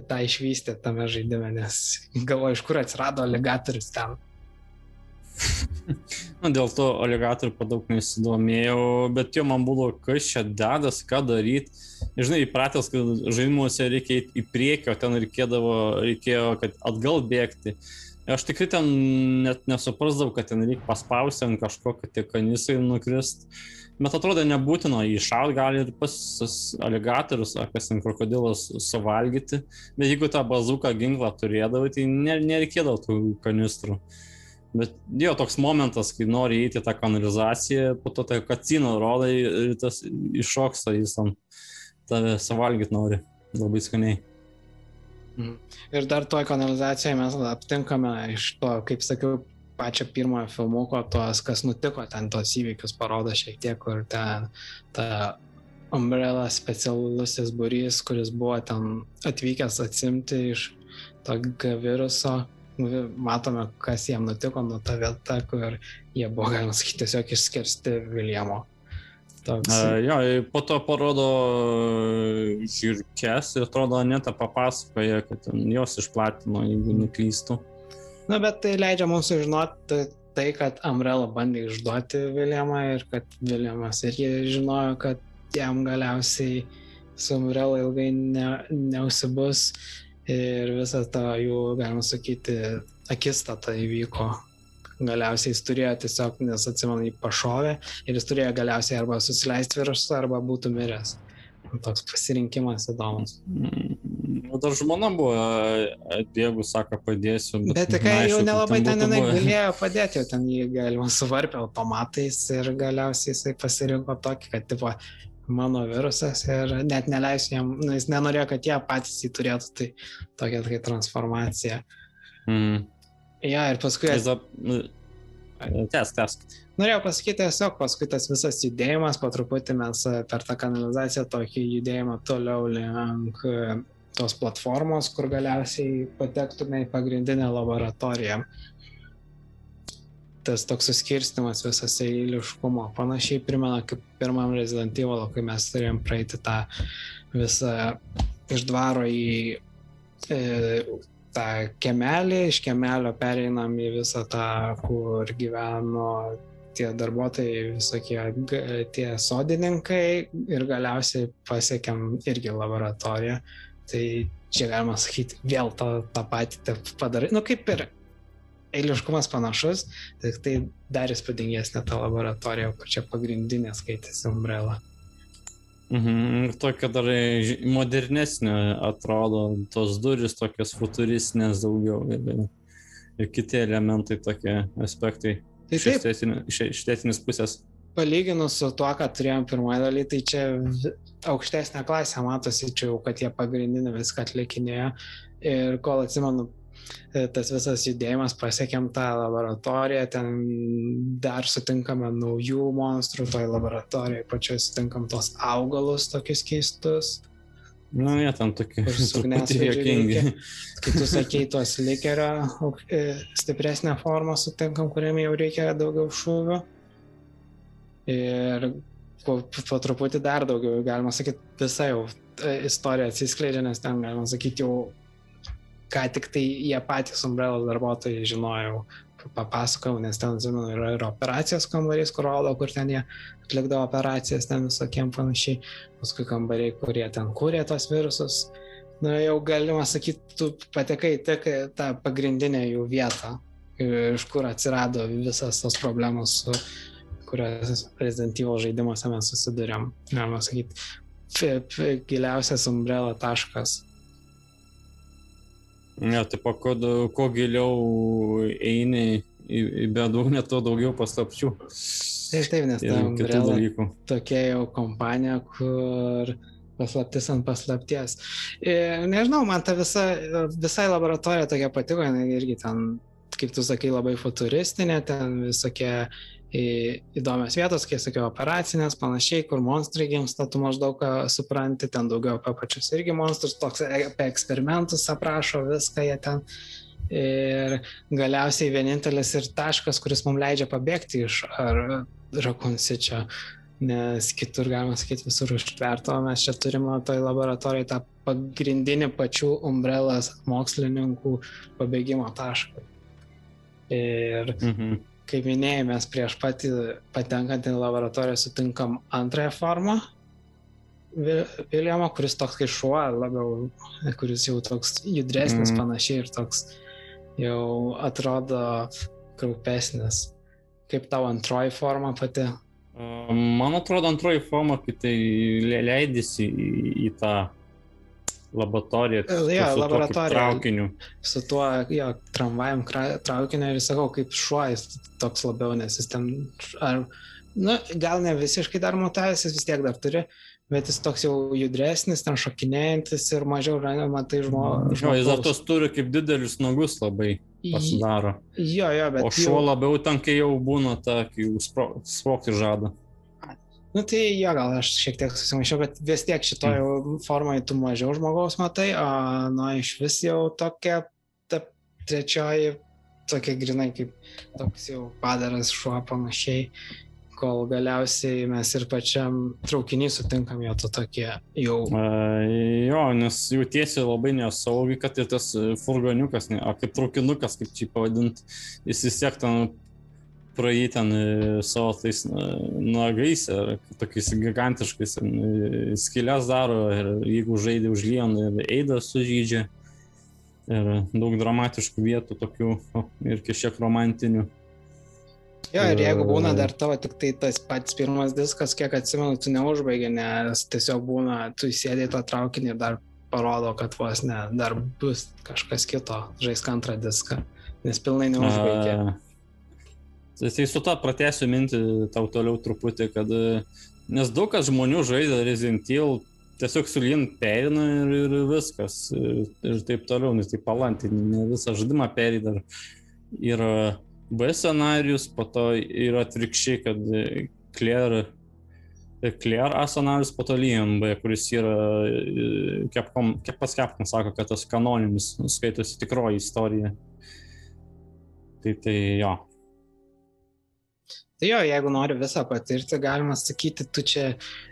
tą išvystė tame žaidime, nes galvoju, iš kur atsirado aligatorius ten. Na, dėl to aligatorių padaug nesidomėjau, bet jo man buvo, kas čia dedas, ką daryti. Žinai, įpratęs, kad žaidimuose reikia į priekį, o ten reikėdavo, reikėjo, kad atgal bėgti. Aš tikrai ten net nesuprasdavau, kad ten reikia paspausti ant kažko, kad tie kanisai nukrist. Bet atrodo nebūtina įšaut, gali ir pas aligatorius ar kas ten krokodilas suvalgyti. Bet jeigu tą bazuką ginklą turėdavai, tai nereikėdavo tų kanistrų. Bet jo toks momentas, kai nori įeiti tą kanalizaciją, po to tą kacino rodai ir tas iššoksta, jis tam tave suvalgyti nori labai skaniai. Mm. Ir dar toj kanalizacijoje mes aptinkame iš to, kaip sakiau, pačio pirmojo filmuko, tos, kas nutiko ten, tos įvykius parodo šiek tiek, kur ten ta Umbrella specialusis burys, kuris buvo ten atvykęs atsimti iš to viruso matome, kas jiem nutiko nuo ta vieta, kur jie buvo, galima sakyti, tiesiog išskirsti Viljamo. Toks. A, jo, po to parodo žirkes ir atrodo, Aneta papasakoja, kad jos išplatino, jeigu neklystu. Na, bet tai leidžia mums sužinoti tai, kad Umbrella bandė išduoti Viljamą ir kad Viljamas irgi žinojo, kad jam galiausiai su Umbrella ilgai ne, neusibus ir visą tą jų, galima sakyti, akistata įvyko. Galiausiai jis turėjo tiesiog, nes atsimenu, jį pašovė ir jis turėjo galiausiai arba susileisti virusą, arba būtų miręs. Toks pasirinkimas įdomus. Mm, dar žmona buvo, jeigu sako, padėsiu. Bet, bet kai jau nelabai ten jinai galėjo padėti, jau ten jį galima suvarpė automatais ir galiausiai jisai pasirinko tokį, kad tipo, mano virusas ir net neleisiu jam, nu, jis nenorėjo, kad jie patys jį turėtų, tai tokia tai transformacija. Mm. Ja, ir paskui... Tęsk, tęsk. Norėjau pasakyti tiesiog, paskui tas visas judėjimas, po truputį mes e, per tą kanalizaciją tokį judėjimą toliau link e, tos platformos, kur galiausiai patektume į pagrindinę laboratoriją. Tas toks suskirstimas visas eiliškumo panašiai primena kaip pirmam Resident Evil, kai mes turėjom praeiti tą visą iš dvaro į e, tą kemelį, iš kemelio pereinam į visą tą, kur gyveno tie darbuotojai, visokie tie sodininkai ir galiausiai pasiekėm irgi laboratoriją. Tai čia galima sakyti, vėl tą, tą patį padarai. Nu kaip ir eiliškumas panašus, tik tai dar įspūdingesnė ta laboratorija, kur čia pagrindinė skaitėsi Umbrella. Mhm, tokia dar modernesnė atrodo, tos duris tokios futuristinės daugiau ir, ir kiti elementai, tokie aspektai tai iš, estetinė, iš estetinės pusės. Palyginus su tuo, ką turėjom pirmoje dalyje, tai čia aukštesnė klasė matosi, čia jau, kad jie pagrindinį viską atlikinėjo ir kol atsimenu, tas visas judėjimas pasiekėm tą laboratoriją, ten dar sutinkame naujų monstrų, toj laboratorijoje pačioje sutinkam tos augalus tokius keistus. Na, jie ten tokie juokingi. Kai tu sakei, tuos likerio e, stipresnę formą sutinkam, kuriam jau reikia daugiau šūvių. Ir po, po truputį dar daugiau, galima sakyti, visa jau e, istorija atsiskleidžia, nes ten, galima sakyti, jau ką tik tai jie patys Umbrellos darbuotojai žinojau, papasakojau, nes ten, žinau, yra ir operacijos kambarys, kur rodo, kur ten jie atlikdavo operacijas, ten visokiem panašiai, paskui kambariai, kurie ten kūrė tos virusus. Na, jau galima sakyti, tu patekai tik tą pagrindinę jų vietą, iš kur atsirado visas tos problemos, su kurias Resident Evil žaidimuose mes susidurėm. Galima sakyti, giliausias umbrello taškas Ne, tai po kuo, kuo giliau eini į, į bedugnę, tuo daugiau paslapčių. Taip, taip, nes ta umbrella tokia jau kompanija, kur paslaptis ant paslapties. Ir, nežinau, man ta visa, visai laboratorija tokia patiko, irgi ten, kaip tu sakai, labai futuristinė, ten visokie įdomios vietos, kai sakiau, operacinės, panašiai, kur monstrai gimsta, tu maždaug supranti, ten daugiau apie pačius irgi monstrus, toks e, apie eksperimentus aprašo viską jie ten. Ir galiausiai vienintelis ir taškas, kuris mums leidžia pabėgti iš Rakunsičio, nes kitur, galima sakyti, visur užtverto, mes čia turime toj laboratorijai tą pagrindinį pačių umbrellas mokslininkų pabėgimo tašką. Ir mhm kaip minėjai, mes prieš patį patenkant į laboratoriją sutinkam antrąją formą Viljamo, kuris toks kaip šuo, labiau, kuris jau toks judresnis mm. panašiai ir toks jau atrodo kraupesnis. Kaip tau antroji forma pati? Man atrodo antroji forma, kai tai leidėsi į, į tą laboratorija. Jo, laboratorija. Traukiniu. Su tuo, jo, tramvajam traukiniu ir sakau, kaip šuo jis toks labiau, nes jis ten, ar, nu, gal ne visiškai dar mutavęs, jis vis tiek dar turi, bet jis toks jau judresnis, ten šokinėjantis ir mažiau matai žmogų. Jo, jis dar tos turi kaip didelius nagus labai pasidaro. Jo, jo, bet. O šuo jau... labiau ten, kai jau būna ta, kai jau sprokti žada. Nu tai jo, gal aš šiek tiek susimaišiau, bet vis tiek šitoje mm. formoje tu mažiau žmogaus matai, o nu iš vis jau tokia, ta trečioji, tokia grinai kaip toks jau padaras šuo panašiai, kol galiausiai mes ir pačiam traukinį sutinkam jo to tokie jau. Uh, jo, nes jautiesi labai nesaugiai, kad ir tas furgoniukas, ne, a, kaip traukinukas, kaip čia pavadint, jis vis tiek ten praeiti ten savo tais nagais, tokiais gigantiškais skilės daro ir jeigu žaidė už Lioną ir Eidą sužydžia. Ir daug dramatiškų vietų tokių ir kažkiek romantinių. Jo, ir jeigu būna dar tavo tik tai tas pats pirmas diskas, kiek atsimenu, tu neužbaigi, nes tiesiog būna, tu įsėdai tą traukinį ir dar parodo, kad vos ne, dar bus kažkas kito, žaisk antrą diską, nes pilnai neužbaigė. Tai, tai su to pratęsiu mintį tau toliau truputį, kad nes daug kas žmonių žaidė Resident Evil tiesiog sulint perina ir, ir viskas. Ir, ir taip toliau, nes tai palantinį visą žaidimą perina. Ir, ir B scenarius, po to yra atvirkščiai, kad Claire, Claire A scenarius, po to Liam B, kuris yra, Capcom, pas Capcom sako, kad tas kanoninis skaitosi tikroji istorija. Tai tai jo. Tai jo, jeigu nori visą patirti, galima sakyti, tu čia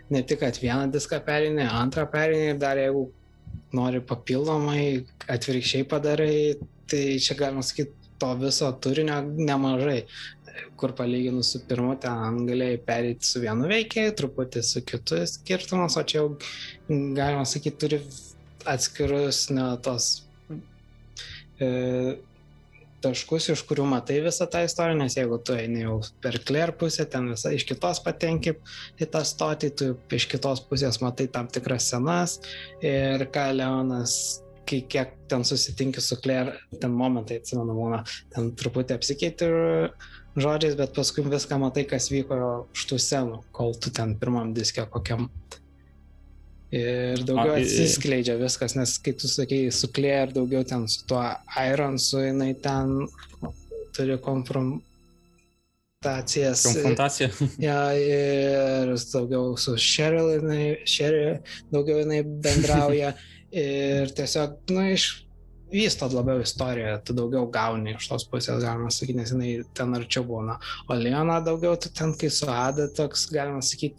ne tik, kad vieną diską perinė, antrą perinė ir dar jeigu nori papildomai atvirkščiai padarai, tai čia galima sakyti, to viso turinio nemažai, kur palyginus su pirmu, ten galėjai perėti su vienu veikėju, truputį su kitu skirtumas, o čia jau, galima sakyti, turi atskirus ne, tos e, taškus, iš kurių matai visą tą istoriją, nes jeigu tu eini jau per Claire pusę, ten visą iš kitos patenki į tą stotį, tu iš kitos pusės matai tam tikras senas ir ką Leonas kai kiek ten susitinki su Claire, ten momentai, atsimenu, būna, ten truputį apsikeiti žodžiais, bet paskui viską matai, kas vyko už tų senų, kol tu ten pirmam diskė kokiam. Ir daugiau atsiskleidžia viskas, nes kai tu sakai su Claire, daugiau ten su tuo Ironsu, jinai ten turi komprom, konfrontacijas. Konfrontacija. Ja, ir daugiau su Cheryl, jinai, Cheryl daugiau jinai bendrauja ir tiesiog, na, iš vysto labiau istoriją, tu daugiau gauni iš tos pusės, galima sakyti, nes jinai ten arčiau būna. O Leona daugiau, tu ten kai su Ada toks, galima sakyti,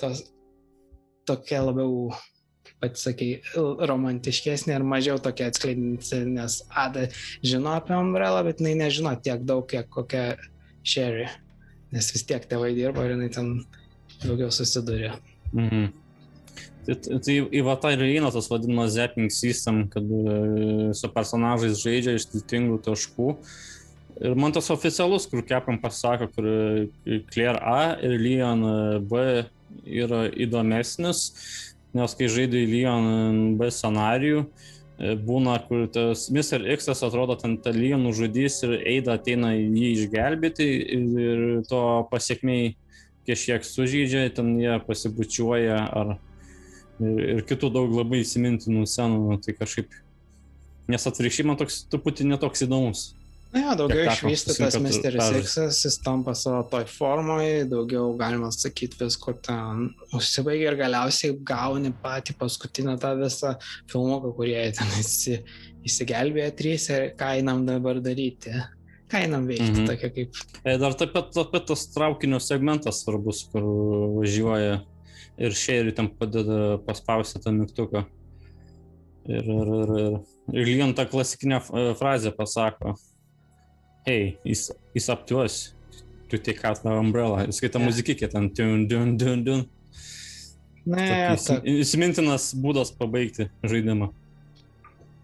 tos, tokia labiau, pat sakai, romantiškesnė ir mažiau tokia atskleidinti, nes Ada žino apie Umbrelą, bet jinai nežino tiek daug, kiek kokia Sherry. Nes vis tiek tėvai dirbo ir jinai ten daugiau susidurė. Mhm. Tai, tai į va tą ir eina tas vadinamas zapping system, kad e, su personažais žaidžia iš skirtingų taškų. Ir man tas oficialus, kur Capcom pasako, kur e, Claire A ir Leon B yra įdomesnis, nes kai žaidai Leon B scenarijų, e, būna, kur tas Mr. X atrodo, ten tą Leon nužudys ir Eida ateina jį išgelbėti ir to pasiekmiai kažkiek sužydžia, ten jie pasibučiuoja ar ir, ir kitų daug labai įsimintinų scenų, tai kažkaip, nes atvirkščiai man toks truputį netoks įdomus. Na, ja, daugiau išvystytas Misteris X, jis tampa savo toj formoje, daugiau galima sakyti visko ten užsibaigia ir galiausiai gauni patį paskutinę tą visą filmuką, kurie ten įsi, įsigelbėjo trys ir ką einam dabar daryti. Ką einam veikti, -hmm. tokia kaip. E, dar taip pat, taip pat tas traukinio segmentas svarbus, kur važiuoja ir šeriui ten padeda paspausti tą mygtuką. Ir, ir, ir, ir, ir Lion tą klasikinę frazę pasako. Hey, it's, it's up to us to take out the umbrella. Skaita yeah. muzikikė ten, dun, dun, dun, dun. Ne, įsimintinas būdas pabaigti žaidimą.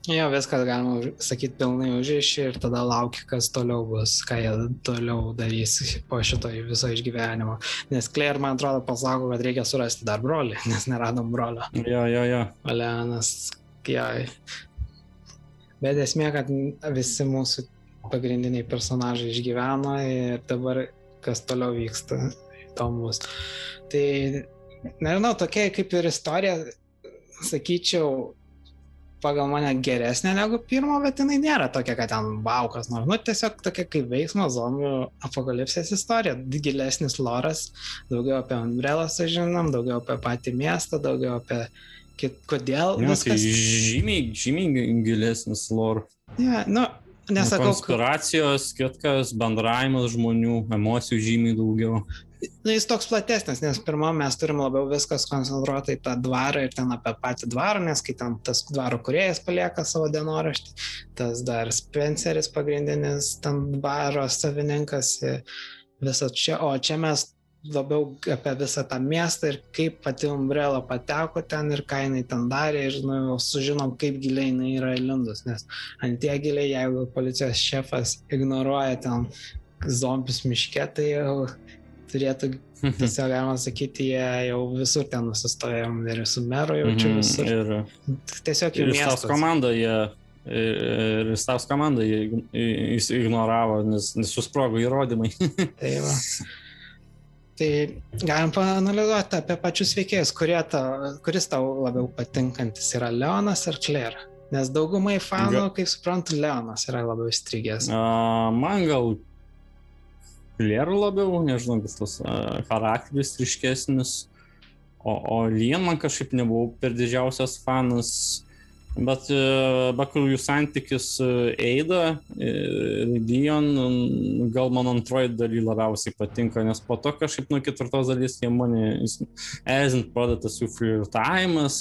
Jo, viskas galima sakyti pilnai užriši ir tada lauki, kas toliau bus, ką jie toliau darys po šito viso išgyvenimo. Nes Claire, man atrodo, pasako, kad reikia surasti dar brolį, nes neradom brolio. Jo, jo, jo. Olenas, jai. Bet esmė, kad visi mūsų pagrindiniai personažai išgyveno ir dabar kas toliau vyksta, įdomus. Tai, nežinau, tokia kaip ir istorija, sakyčiau, pagal mane geresnė negu pirmo, bet jinai nėra tokia, kad ten baukas nors. Nu, tiesiog tokia kaip veiksmo zombių apokalipsės istorija. Gilesnis loras, daugiau apie Umbrelą sužinom, daugiau apie patį miestą, daugiau apie kit, kodėl. Ne, viskas... tai žymiai, žymiai gilesnis lor. Ne, ja, nu, Nesakau, Konspiracijos, kitkas, bendravimas žmonių, emocijų žymiai daugiau. Na, jis toks platesnis, nes pirmą mes turim labiau viskas koncentruota į tą dvarą ir ten apie patį dvarą, nes kai ten tas dvaro kuriejas palieka savo dienoraštį, tas dar Spenceris pagrindinis, ten dvaro savininkas, visą čia, o čia mes labiau apie visą tą miestą ir kaip pati Umbrella pateko ten ir ką jinai ten darė ir nu, sužinom, kaip giliai jinai yra įlindus, nes ant tie giliai, jeigu policijos šefas ignoruoja ten zombius miške, tai jau turėtų, tiesiog galima sakyti, jie jau visur ten nusistojom ir su meru jaučiu Mhm, visur. Ir, Tiesiog jų ir Stavs miestas. komanda jie. Ir Stavs komanda jie ignoravo, nes, nes susprogo įrodymai. Tai, va. tai galim paanalizuoti apie pačius veikėjus, ta, kuris tau labiau patinkantis yra Leonas ar Claire. Nes daugumai fanų, Ga- kaip suprantu, Leonas yra labiau įstrigęs. A, man gal Lėrų labiau, nežinau, vis tas a, charakteris ryškesnis. O, o Lien man kažkaip nebuvau per didžiausias fanas. Bet e, bakų jų santykis su Eida ir Dion mm, gal man antroji daly labiausiai patinka, nes po to kažkaip nuo ketvirtos dalys jie mane erzint pradėtas jų flirtavimas,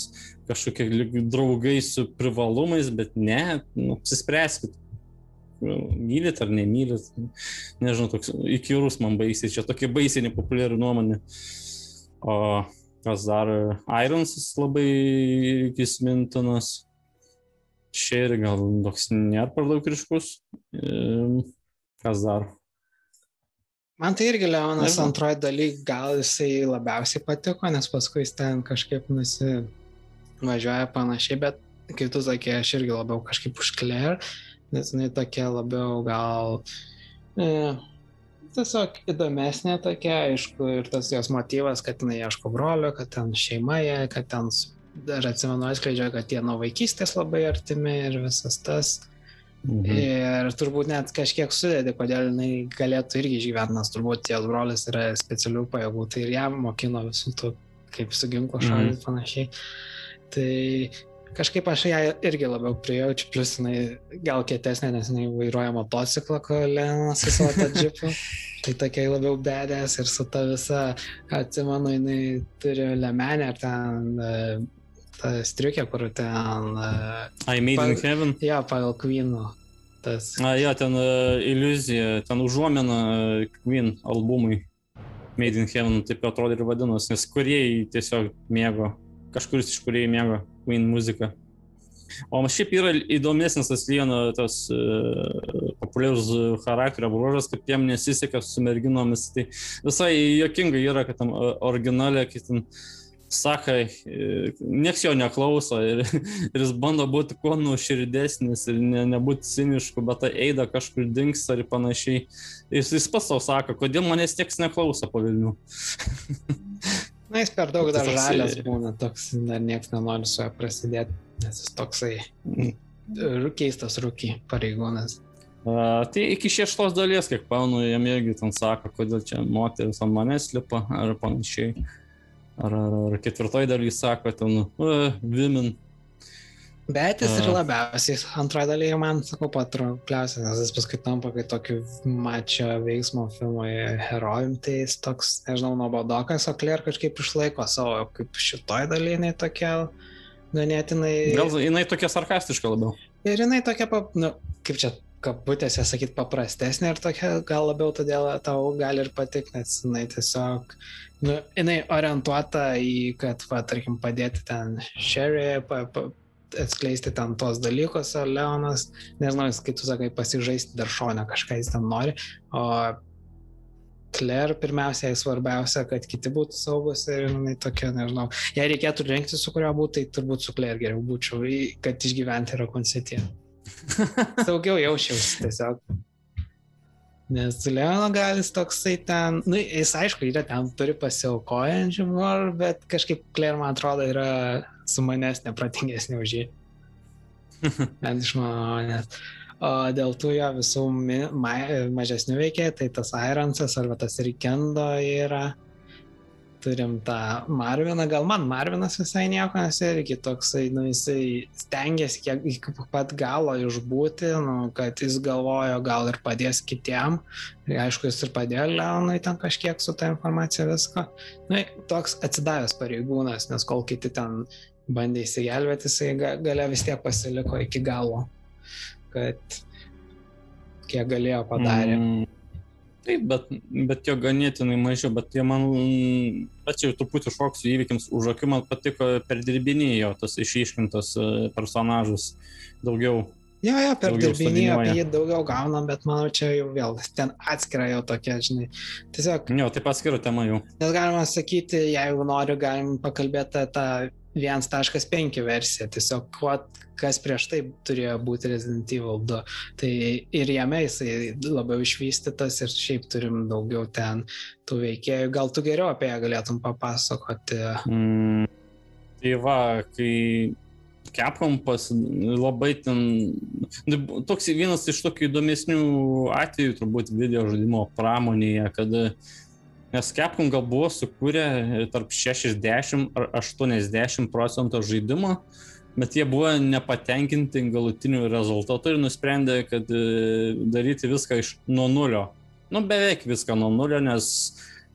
kažkokie draugai su privalumais, bet ne, nu, apsispręskit, mylit ar nemylit, nežinau, toks įkyrus man baisiai, čia tokia baisiai nepopuliari nuomonė. O kas dar, Ironsas labai įsmintinas, čia ir gal toks nėra per daug ryškus. Ehm, Kas dar? Man tai irgi Leonas antroji daly gal jisai labiausiai patiko, nes paskui jis ten kažkaip nusivažiuoja panašiai, bet kaip tu sakė, aš irgi labiau kažkaip už Claire, nes jinai tokia labiau gal e, tiesiog įdomesnė tokia, aišku, ir tas jos motyvas, kad jinai ieško brolio, kad ten šeima, kad ten s- dar atsimenu atskleidžia, kad jie nuo vaikystės labai artimi ir visas tas. Mhm. Ir turbūt net kažkiek sudėdė, kodėl jinai galėtų irgi išgyventi, nes turbūt jos brolis yra specialių pajėgų, tai ir jam mokino visų tų, kaip su ginklu Mhm. šaudyti panašiai. Tai kažkaip aš ją irgi labiau prijaučiu, plus jinai gal kietesnė, nes jinai vairuoja motociklą, kolena su savo tą džipu. Tai tokia labiau bedės ir su ta visa, atsimenu, jinai turi lemenę ar ten e, tą striukę, kur ten, e, I Made in Pa- Heaven. jo, pagal Queen'o. Tas A, jo, ten uh, iliuzija, ten užuomina uh, Queen albumui Made in Heaven, taip atrodo ir vadinosi, nes kuriejai tiesiog mėgo, kažkuris iš kuriejai mėgo Queen muziką. O šiaip yra įdomesnis tas Lieno tas uh, populiarus charakterio bruožas, kad jam nesiseka su merginomis. Tai visai jokinga yra, kad tam uh, originalė, kai ten sakai, e, nieks jo neklauso ir, ir jis bando būti kuo nuoširdesnis ir ne, nebūti cinišku, bet tai eida kažkur dingsta ir panašiai. Jis, jis pats savo sako, kodėl manęs nieks neklauso po Vilnių. Na, jis per daug dar žalias būna, toks dar niekas nenori su juo prasidėti, nes jis toksai ru- keistas rūkiai pareigūnas. Uh, tai iki šeštos dalies, kiek paunu, jam irgi ten sako, kodėl čia moteris ant manęs lipa ar panašiai. Ar, ar, ar ketvirtoji dalis sako, ten, uh, women. Bet jis ir labiausiai antroji dalyje man, sakau, patraukliausias, nes jis paskui tampa kaip tokiu mačio veiksmo filmo herojum, tai jis toks, nežinau, nuobodokas, o Claire kažkaip išlaiko savo, kaip šitoj dalyje jinai tokia ganėtinai... Gal jinai tokia sarkastiška labiau. Ir jinai tokia, nu, kaip čia kabutėse sakyt, paprastesnė ir tokia gal labiau todėl tau gali ir patikti, nes jinai tiesiog, nu, jinai orientuota į, kad, va, tarkim, padėti ten Sherry, pa, pa, atskleisti ten tos dalykus, o Leonas, nežinau, jis, kaip tu sakai, pasižaisti dar šonę kažką jis ten nori, o Claire pirmiausia, jai svarbiausia, kad kiti būtų saugus ir jinai tokia, nežinau, jei reikėtų rinkti su kurio būtų, tai turbūt su Claire geriau būčiau, kad išgyventi Raccoon City. Saugiau jaučiausi tiesiog. Nes Leono galis toksai ten, nu, jis aišku, yra ten, turi pasiaukojančių humorų, bet kažkaip Claire, man atrodo, yra sumanesnė, pratingesnė už jį. Bent iš mano nes. O dėl tų jo visų ma, mažesnių veikėjų, tai tas Ironsas arba tas Rikendo yra. Turim tą Marviną, gal man Marvinas visai nieko, nes irgi toksai, nu, jisai stengiasi kiek iki pat galo išbūti, nu, kad jis galvojo gal ir padės kitiem. Ir aišku, jis ir padėjo Leonui ten kažkiek su tą informacija viską. Nu, toks atsidavęs pareigūnas, nes kol kiti ten bandė įsigelbėti, jisai gale vis tiek pasiliko iki galo, kad kiek galėjo padarė. Mm. Taip, bet, bet jo ganėtinai mažiau, bet jie man, bet čia jau truputį šoksiu įvykiams, už akių man patiko perdirbinėjo tas išiškintas e, personažas daugiau. Jo, jo, perdirbinėjo apie jį daugiau gaunam, bet manau, čia jau vėl ten atskira jau tokia, žinai. Tiesiog. Jo, taip atskira tema jau. Nes galima sakyti, jeigu noriu, galim pakalbėti tą 1.5 versiją, tiesiog kuo, kas prieš tai turėjo būti Resident Evil 2. Tai ir jame jisai labiau išvystytas ir šiaip turim daugiau ten tų veikėjų. Gal tu geriau apie ją galėtum papasakoti? Mm, tai va, kai Capcom pas labai ten, toks vienas iš tokių įdomesnių atvejų turbūt video žaidimo pramonėje, kada Nes Capcom gal buvo sukūrę tarp 60 ar 80 procentų žaidimo, bet jie buvo nepatenkinti galutiniu rezultatu ir nusprendė, kad e, daryti viską iš nuo nulio. Nu, beveik viską nuo nulio, nes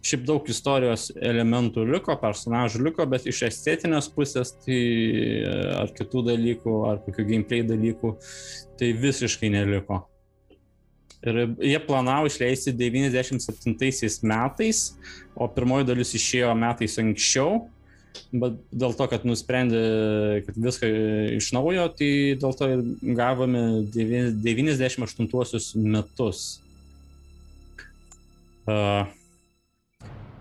šiaip daug istorijos elementų liko, personažų liko, bet iš estetinės pusės, tai e, ar kitų dalykų, ar kokių gameplay dalykų, tai visiškai neliko. Ir jie planavo išleisti 97 metais, o pirmoji dalis išėjo metais anksčiau, bet dėl to, kad nusprendė, kad viską iš naujo, tai dėl to gavome 98 metus. Uh,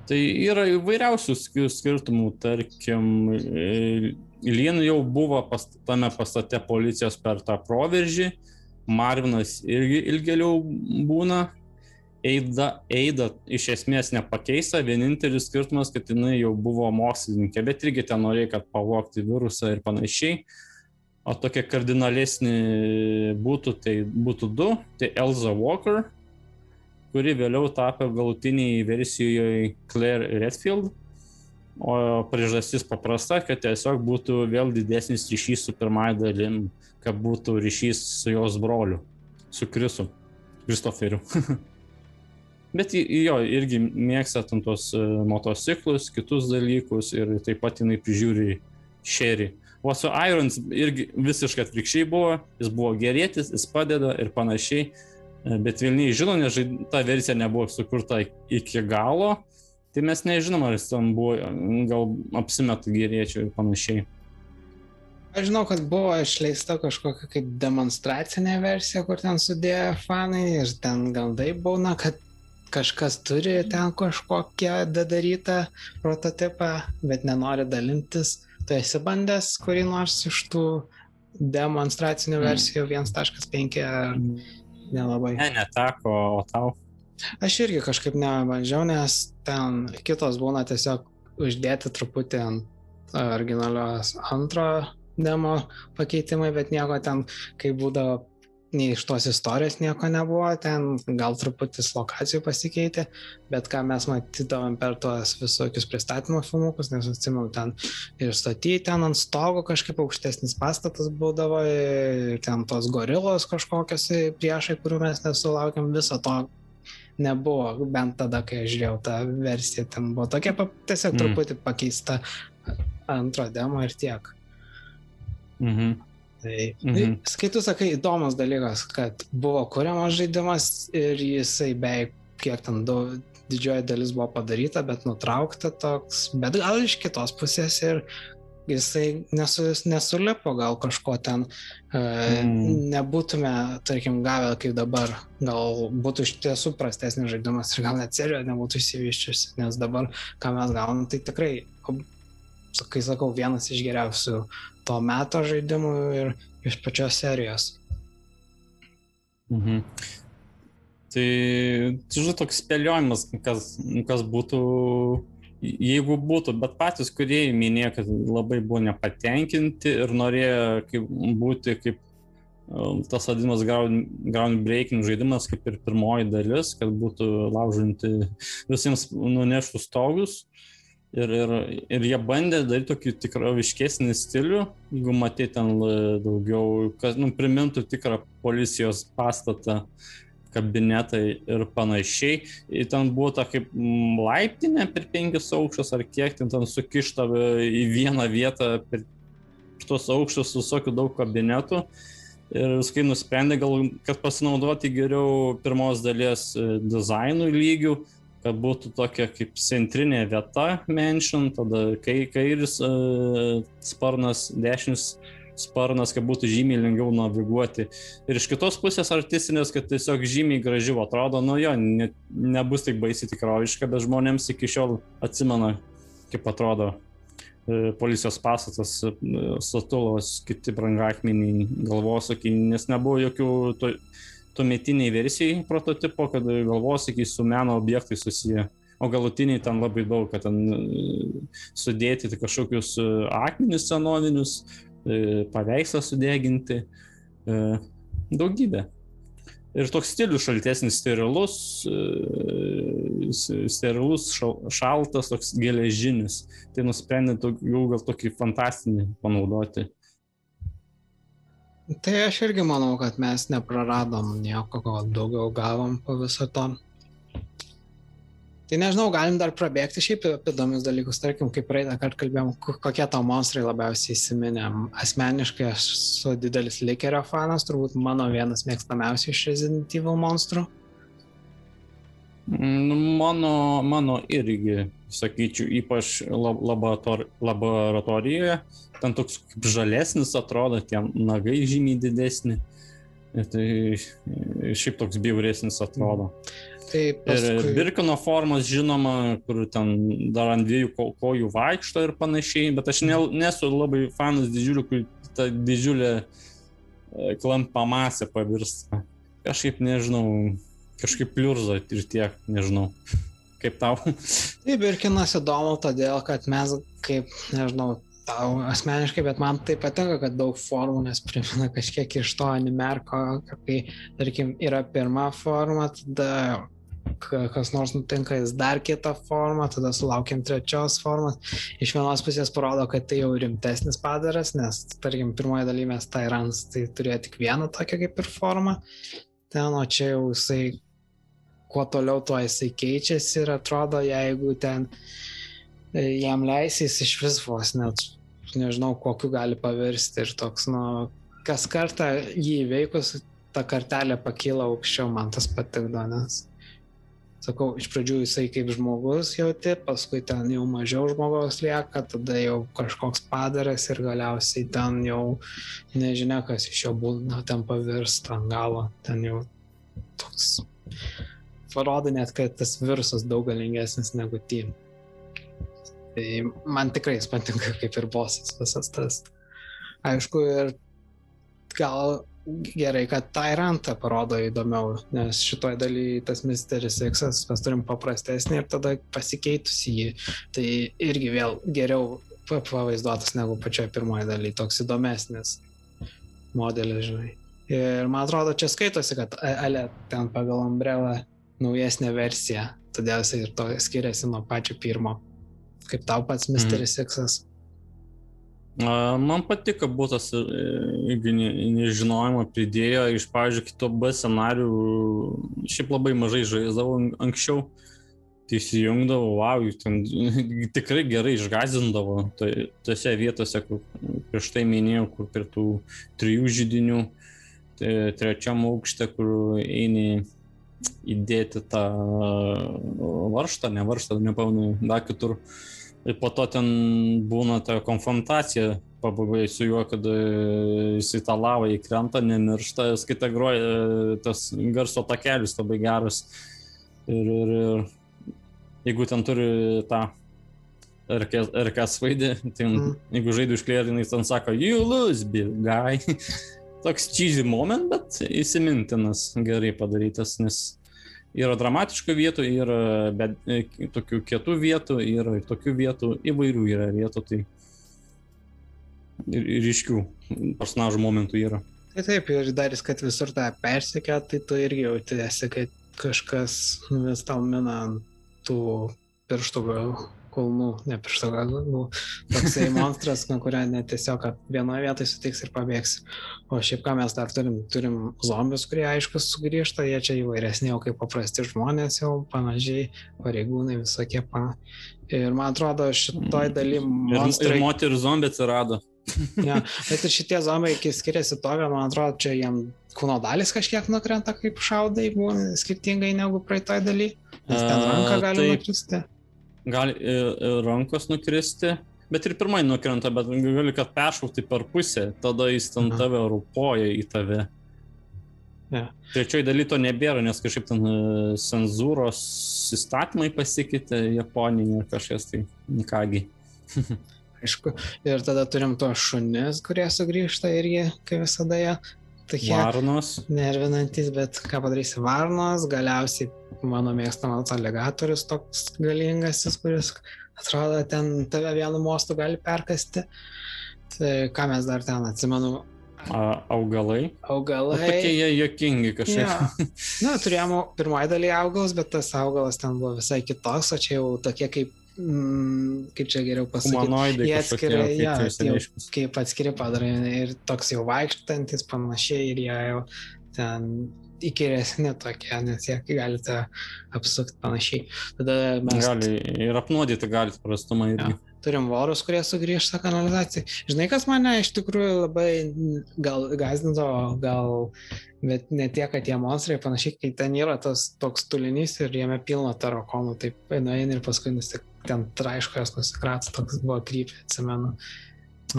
tai yra įvairiausių skirtumų, tarkim, Lien jau buvo pas, tame pastate policijos per tą proveržį, uh, Marvinas irgi ilgėliau būna. Eida, Eida iš esmės nepakeista, vienintelis skirtumas, kad jinai jau buvo mokslininkė, bet irgi ten norėjo, kad pavokti virusą ir panašiai. O tokie kardinalesni būtų, tai būtų du, tai Elza Walker, kuri vėliau tapo galutiniai versijoje Claire Redfield. O priežastis paprasta, kad tiesiog būtų vėl didesnis ryšys su pirmąją dalim kad būtų ryšys su jos broliu, su Krisu, Kristoferiu. Bet jo, irgi mėgsta tam tos e, motociklus, kitus dalykus ir taip pat jinai prižiūri šerį. O su Irons irgi visiškai atvirkščiai buvo, jis buvo gerėtis, jis padeda ir panašiai, e, bet Vilniai žino, nes ta versija nebuvo sukurta iki galo, tai mes nežinom, ar jis ten buvo, gal apsimeta gerėčiau ir panašiai. Aš žinau, kad buvo išleista kažkokia kaip demonstracinė versija, kur ten sudėjo fanai ir ten gandai būna, kad kažkas turi ten kažkokią dadarytą prototipą, bet nenori dalintis. Tu esi bandęs kurį nors iš tų demonstracinių mm. versijų 1.5 ar nelabai? Ne, neteko, o tau? Aš irgi kažkaip nebandžiau, nes ten kitos būna tiesiog uždėti truputį ant originalios antro demo pakeitimai, bet nieko ten, kai būdavo nei iš tos istorijos nieko nebuvo, ten gal truputis lokacijų pasikeitė, bet ką mes matydavom per tuos visokius pristatymo filmukus, nes atsimenu, ten ir statyti ten ant stogo kažkaip aukštesnis pastatas būdavo, ir ten tos gorilos kažkokios priešai, kurių mes nesulaukėm, viso to nebuvo, bent tada, kai aš žiūrėjau tą versiją, ten buvo tokia tiesiog mm. truputį pakeista antro demo ir tiek. Mhm. Tai, mhm. kai tu sakai, įdomus dalykas, kad buvo kuriamas žaidimas ir jisai beveik kiek ten daug, didžioji dalis buvo padaryta, bet nutraukta toks, bet gal iš kitos pusės ir jisai nesu, nesulipo, gal kažko ten e, mm. nebūtume, tarkim, gavę kaip dabar, gal būtų iš tiesų prastesnis žaidimas ir gal net serijo nebūtų įsivyščiusi, nes dabar, ką mes gaunam, tai tikrai, kai sakau, vienas iš geriausių to meto žaidimų ir iš pačios serijos. Mhm. Tai, žinai, toks spėliojimas, kas, kas būtų, jeigu būtų, bet patys kuriejai minėjo, kad labai buvo nepatenkinti ir norėjo kaip, būti kaip um, tas vadinamas groundbreaking žaidimas, kaip ir pirmoji dalis, kad būtų laužinti visiems nuneštų stogus. Ir, ir, ir jie bandė daryti tokį tikroviškesnį stilių, jeigu matė ten daugiau, kas nu, primintų tikrą policijos pastatą, kabinetai ir panašiai. Ir ten buvo ta kaip laiptinė per penkis aukštus ar kiek ten, ten sukišta į vieną vietą per tuos aukštus visokių daug kabinetų. Ir viskai nusprendė gal, kad pasinaudoti geriau pirmos dalies e, dizainų lygių, kad būtų tokia kaip centrinė vieta mention, tada kai, kairis uh, sparnas, dešinis sparnas, kad būtų žymiai lengviau naviguoti. Ir iš kitos pusės artistinės, kad tiesiog žymiai gražiau atrodo, nu jo, ne, nebus taip baisiai tikroviška, bet žmonėms iki šiol atsimena, kaip atrodo e, policijos pastatas, e, statulos, kiti brangakmeniai, galvosakiai, nes nebuvo jokių to, tuometiniai versijai prototipo, kad galvosakiai su meno objektai susiję. O galutiniai ten labai daug, kad ten e, sudėti tai kažkokius e, akmenis senovinius, paveikslą sudeginti, daugybė. Ir toks stilius šaltesnis, sterilus, sterilus, šaltas, toks geležinis. Tai nusprendė jau gal tokį fantastinį panaudoti. Tai aš irgi manau, kad mes nepraradom nieko, ko daugiau gavom po viso to. Tai nežinau, galim dar prabėgti šiaip apie įdomius dalykus, tarkim, kaip praeitą kartą kalbėjom, kokie tau monstrai labiausiai įsiminė. Asmeniškai aš esu didelis Likerio fanas, turbūt mano vienas mėgstamiausių iš Resident Evil monstrų. Nu, mano, mano irgi, sakyčiau, ypač laborator, laboratorijoje ten toks kaip žalesnis atrodo, tie nagai žymiai didesni. Tai šiaip toks bjauresnis atrodo. Tai paskui... Ir Birkino formos žinoma, kur ten dar ant dviejų ko, kojų vaikšto ir panašiai, bet aš ne, nesu labai fanas didžiulių, kur ta didžiulė e, klampa masė pavirsta. Kažkaip nežinau, kažkaip pliurza ir tiek, nežinau. Kaip tau? Taip, Birkinas įdomu todėl, kad mes kaip, nežinau, tau asmeniškai, bet man tai patinka, kad daug formų, nes primena kažkiek iš to animerko, kai, tarkim, yra pirma forma, tada kas nors nutinka, jis dar kitą formą, tada sulaukiam trečios formos. Iš vienos pusės parodo, kad tai jau rimtesnis padaras, nes, tarkim, pirmoje dalyje mes Tyrants tai turėjo tik vieną tokią kaip ir formą, ten, o čia jau jisai, kuo toliau, tuo jisai keičiasi ir atrodo, jeigu ten jam leisys iš vis vos net, nežinau, kokiu gali pavirsti ir toks, nu, kas kartą jį įveikus, ta kartelė pakyla aukščiau, man tas patikdo, nes, sakau, iš pradžių jisai kaip žmogus jauti, paskui ten jau mažiau žmogaus lieka, tada jau kažkoks padaras ir galiausiai ten jau nežinia, kas iš jo būna, ten pavirsta ant galo, ten jau toks. Parodo net, kad tas virusas daug galingesnis negu team. Tai man tikrai jis patinka kaip ir bosas visas tas. Aišku, ir gal gerai, kad Tyrantą parodo įdomiau, nes šitoje dalyje tas Misteris X mes turim paprastesnį ir tada pasikeitusi jį. Tai irgi vėl geriau pavaizduotas negu pačioje pirmoje dalyje, toks įdomesnis modelis, žinai. Ir man atrodo, čia skaitosi, kad Ale ten pagal Umbrella naujesnė versija, todėl jis ir to skiriasi nuo pačio pirmo. Kaip tau pats Misteris mm. X? Man patiko būtas, jeigu nežinojimą pridėjo, iš, pavyzdžiui, kito B scenarių, šiaip labai mažai žaisdavau anksčiau, tai įsijungdavau, wow, ten tikrai gerai išgazindavo, tai tose vietose, kur prieš tai minėjau, kur prie tų trijų žydinių, tai trečiam aukšte, kur eini įdėti tą varštą, ne varštą, nepamenu, dar kitur. Uh, Ir po to ten būna ta konfrontacija pabaigai su juo, kad e, jis į tą lavą įkrenta, nemiršta, skaita groja, e, tas garso takelis labai geras. Ir, ir, ir jeigu ten turi tą RK svaidį, tai mm. jeigu žaidži už klėrinį, ten sako, you lose, big guy. Toks cheesy moment, bet įsimintinas, gerai padarytas, nes Yra dramatiškų vietų, yra bet, e, tokių kietų vietų, yra ir tokių vietų, įvairių yra vietų, tai ir, ir ryškių personažų momentų yra. Tai taip, ir dar jis, kad visur tą persikė, tai tu irgi jautiesi, kad kažkas vis tau mina tų pirštų gal kulnų, ne piršto galų, toksai monstras, nuo kurio net tiesiog vienoje vietoje sutiks ir pabėgs. O šiaip ką mes dar turim, turim zombius, kurie aišku sugrįžta, jie čia įvairesni, jau kaip paprasti žmonės, jau panašiai, pareigūnai visokie. Pa... Ir man atrodo, šitoj daly monstrai... Ir, ir moterų zombiai atsirado. ja, bet ir šitie zombiai skiriasi to, kad man atrodo, čia jiem kūno dalis kažkiek nukrenta kaip šaudai, skirtingai negu praeitoj daly. Nes ten ranką gali nukristi gali rankos nukristi, bet ir pirmai nukrenta, bet gali, kad peršaukti per pusę, tada jis ten tave rūpoja į tave. Yeah. Trečioji daly to nebėra, nes kažkaip ten cenzūros įstatymai pasikeitė Japonijoje kažkas tai, kągi. Aišku, ir tada turim tuos šunis, kurie sugrįžta irgi, kaip visada jie tokie. Varnos. Nervinantis, bet ką padarysi, varnos, galiausiai mano mėgstamas aligatorius toks galingasis, kuris atrodo ten tave vienu mostu gali perkasti. Tai ką mes dar ten atsimenu. A, augalai. Augalai. O tokie jie jokingi kažkaip. Ja. Na, turėjom pirmoji daly augalus, bet tas augalas ten buvo visai kitoks, o čia jau tokie kaip mm, kaip čia geriau pasakyti, jie atskiria, ja, jau, kaip atskiri padarai ir toks jau vaikštantis panašiai ir jie jau ten įkyresni tokie, nes jie galite apsukti panašiai. Tada mes... Gali ir apnuodyti galite prastumą irgi. Ja. Turim vorus, kurie sugrįžta kanalizacijai. Žinai, kas mane iš tikrųjų labai gal gazdino, gal, bet ne tiek, kad tie monstrai panašiai, kai ten yra tas toks tulinys ir jame pilna tarakonų, taip nueini ir paskui nusik, ten traiškojas nusikrats, toks buvo krypė, atsimenu.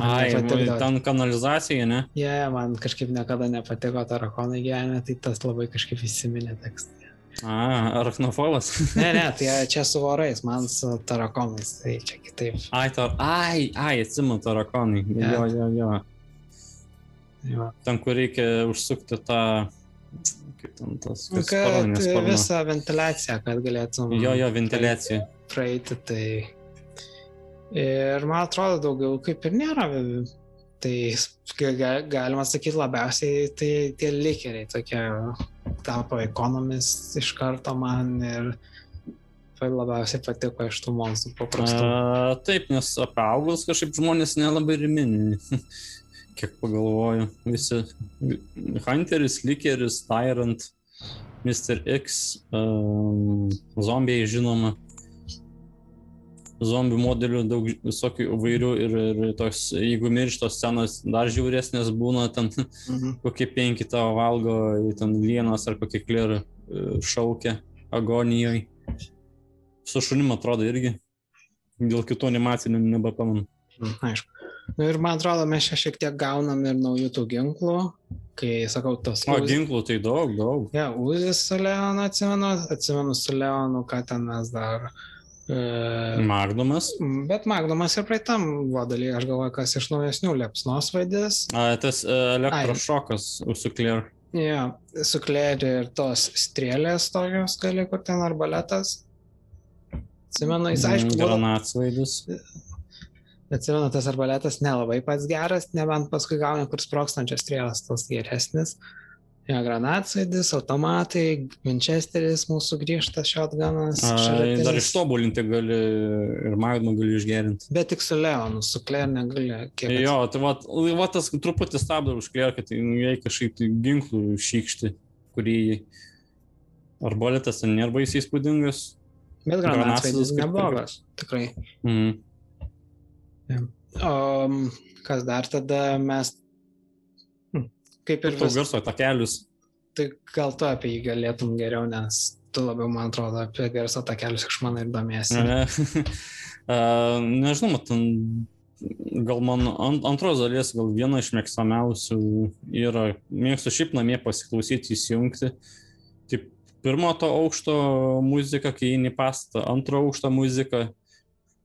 Ai, ten kanalizacija, ne? Jie, yeah, man kažkaip niekada nepatiko tarakonai gyvenime, tai tas labai kažkaip įsiminė tekstai. A, arachnofobas. ne, ne, tai čia su vorais, man su tarakonais, tai čia kitaip. Ai, tar... ai, ai atsimu tarakonai. Yeah. Jo, jo, jo. jo. Ten, kur reikia užsukti tą kaip ten tas. Nu, kad visą ventiliaciją, kad galėtum. Jo, jo, ventiliacija. Praeiti, tai Ir man atrodo, daugiau kaip ir nėra. Tai galima sakyti labiausiai tai tie likeriai tokie tapo ikonomis iš karto man ir labiausiai patiko iš tų monstrų paprastų. A, taip, nes apie augalus kažkaip žmonės nelabai rimini. Kiek pagalvoju, visi Hunteris, Likeris, Tyrant, Mr. X, um, zombiai žinoma zombių modelių daug visokių įvairių ir, ir tos, jeigu mirštos scenos dar žiauresnės būna, ten mhm. kokie penki tavo valgo, ten vienas ar kokie klerų e, šaukia agonijoje. Su šunim atrodo irgi. Dėl kitų animacijų nebepamanu. Mhm, aišku. Nu, ir man atrodo, mes čia šiek tiek gaunam ir naujų tų ginklų, kai sakau, tos. O, uz... ginklų tai daug, daug. Ja, Uzis su Leonu atsimenu, atsimenu su Leonu, ką ten mes dar uh, Magnumas. Bet Magnumas ir praeitam vadalį, aš galvoju, kas iš naujesnių liepsnos vaidės. A, tas uh, elektrošokas su Claire. Ja, su Claire ir tos strėlės tokios gali, kur ten arbaletas. Atsimenu, jis aišku. Mm, Granatsvaidis. Atsimenu, tas arbaletas nelabai pats geras, nebent paskui gauni kur sprokstančias strėlas, tas geresnis. Uh, Jo, granatsvaidis, automatai, Winchesteris mūsų grįžtas shotgunas. Dar ištobulinti gali ir Magnum gali išgerinti. Bet tik su Leonu, su Claire negali. Jo, tai va, va tas truputį stabdo už Claire, kad jai kažkaip tai ginklų šykšti, kurį arboletas nėra baisiai įspūdingas. Bet granatsvaidis neblogas, tikrai. Mhm. Ja. O kas dar tada mes kaip ir vis... garso takelius. Tai gal tu apie jį galėtum geriau, nes tu labiau, man atrodo, apie garso takelius išmanai ir domiesi. Ne, nežinau, ten gal man ant, antros dalies gal viena iš mėgstamiausių yra, mėgstu šiaip namie pasiklausyti, įsijungti. Taip, pirmo to aukšto muzika, kai įeini pastatą, antro aukšto muzika,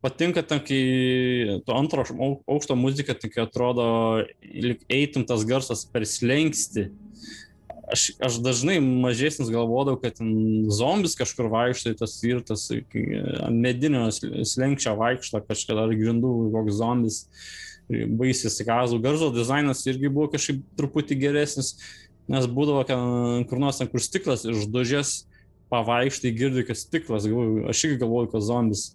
patinka ten, kai to antro aukšto muzika tik atrodo, lyg eitum tas garsas per slengsti. Aš, aš dažnai mažesnis galvodavau, kad zombis kažkur vaikšto, tas ir tas ant medinio slengčio vaikšto kažkada ar grindų koks zombis. Baisiai sikazų. Garso dizainas irgi buvo kažkaip truputį geresnis, nes būdavo kur nors ten, kur stiklas iš dužės pavaikštai girdi, kad stiklas, aš irgi galvoju, kad zombis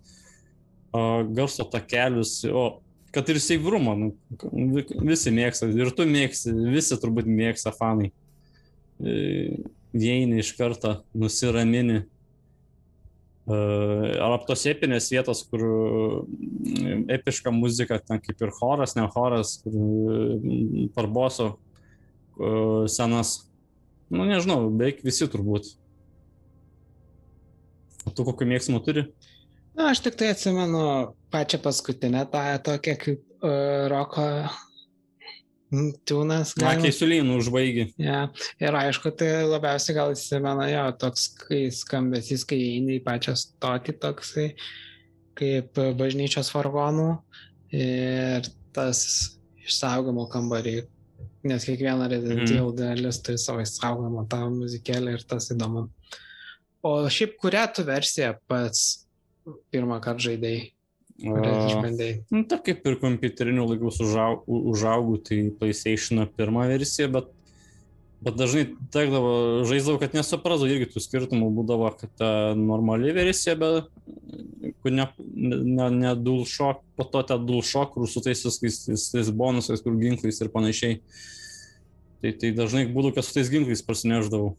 garso takelius, o kad ir seivrumą, nu, visi mėgsta, ir tu mėgsti, visi turbūt mėgsta fanai. Vieini iš karto, nusiramini. Ar tos epinės vietos, kur epiška muzika, ten kaip ir choras, ne choras, kur parboso senas. Nu, nežinau, beveik visi turbūt. O tu kokį mėgstamą turi? Na, aš tik tai atsimenu pačią paskutinę tą tokią kaip uh, roko tūnas. Na, keisulynų užbaigi. Ja. Ir aišku, tai labiausiai gal įsimena jo toks, kai skambesys, kai eini į pačią stotį toksai, kaip bažnyčios vargonų ir tas išsaugimo kambarį, nes kiekviena rezidencijų mm. dalis turi savo išsaugomą tą muzikėlę ir tas įdomu. O šiaip kurią tu versiją pats pirmą kartą žaidėjai? Nu, ta kaip ir kompiuterinių laikų užaug, užaugau, tai PlayStation pirmą versiją, bet, bet dažnai tekdavo, žaisdavau, kad nesuprasdavau, irgi tų skirtumų būdavo, kad ta normali versija, bet kur ne, ne, ne DualShock, po to ta DualShock, kur su tais viskais bonusais, kur ginklais ir panašiai. Tai, tai dažnai būdavo, kad su tais ginklais prasineždavau.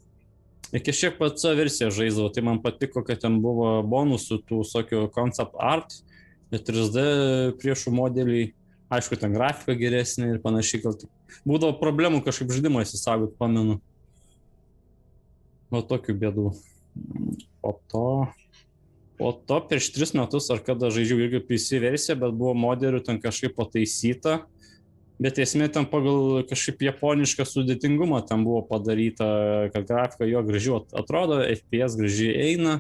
Iki šiek pats versiją žaisdavau, tai man patiko, kad ten buvo bonusų tų visokių concept art, 3D priešų modeliai, aišku, ten grafika geresnė ir panašiai, gal tik. Būdavo problemų kažkaip žaidimo įsisaugot, pamenu. Nuo tokių bėdų. Po to, po to prieš tris metus ar kada žaidžiau irgi PC versiją, bet buvo modelių ten kažkaip pataisyta Bet esmė ten pagal kažkaip japonišką sudėtingumą ten buvo padaryta, kad grafika jo gražiai atrodo, FPS gražiai eina,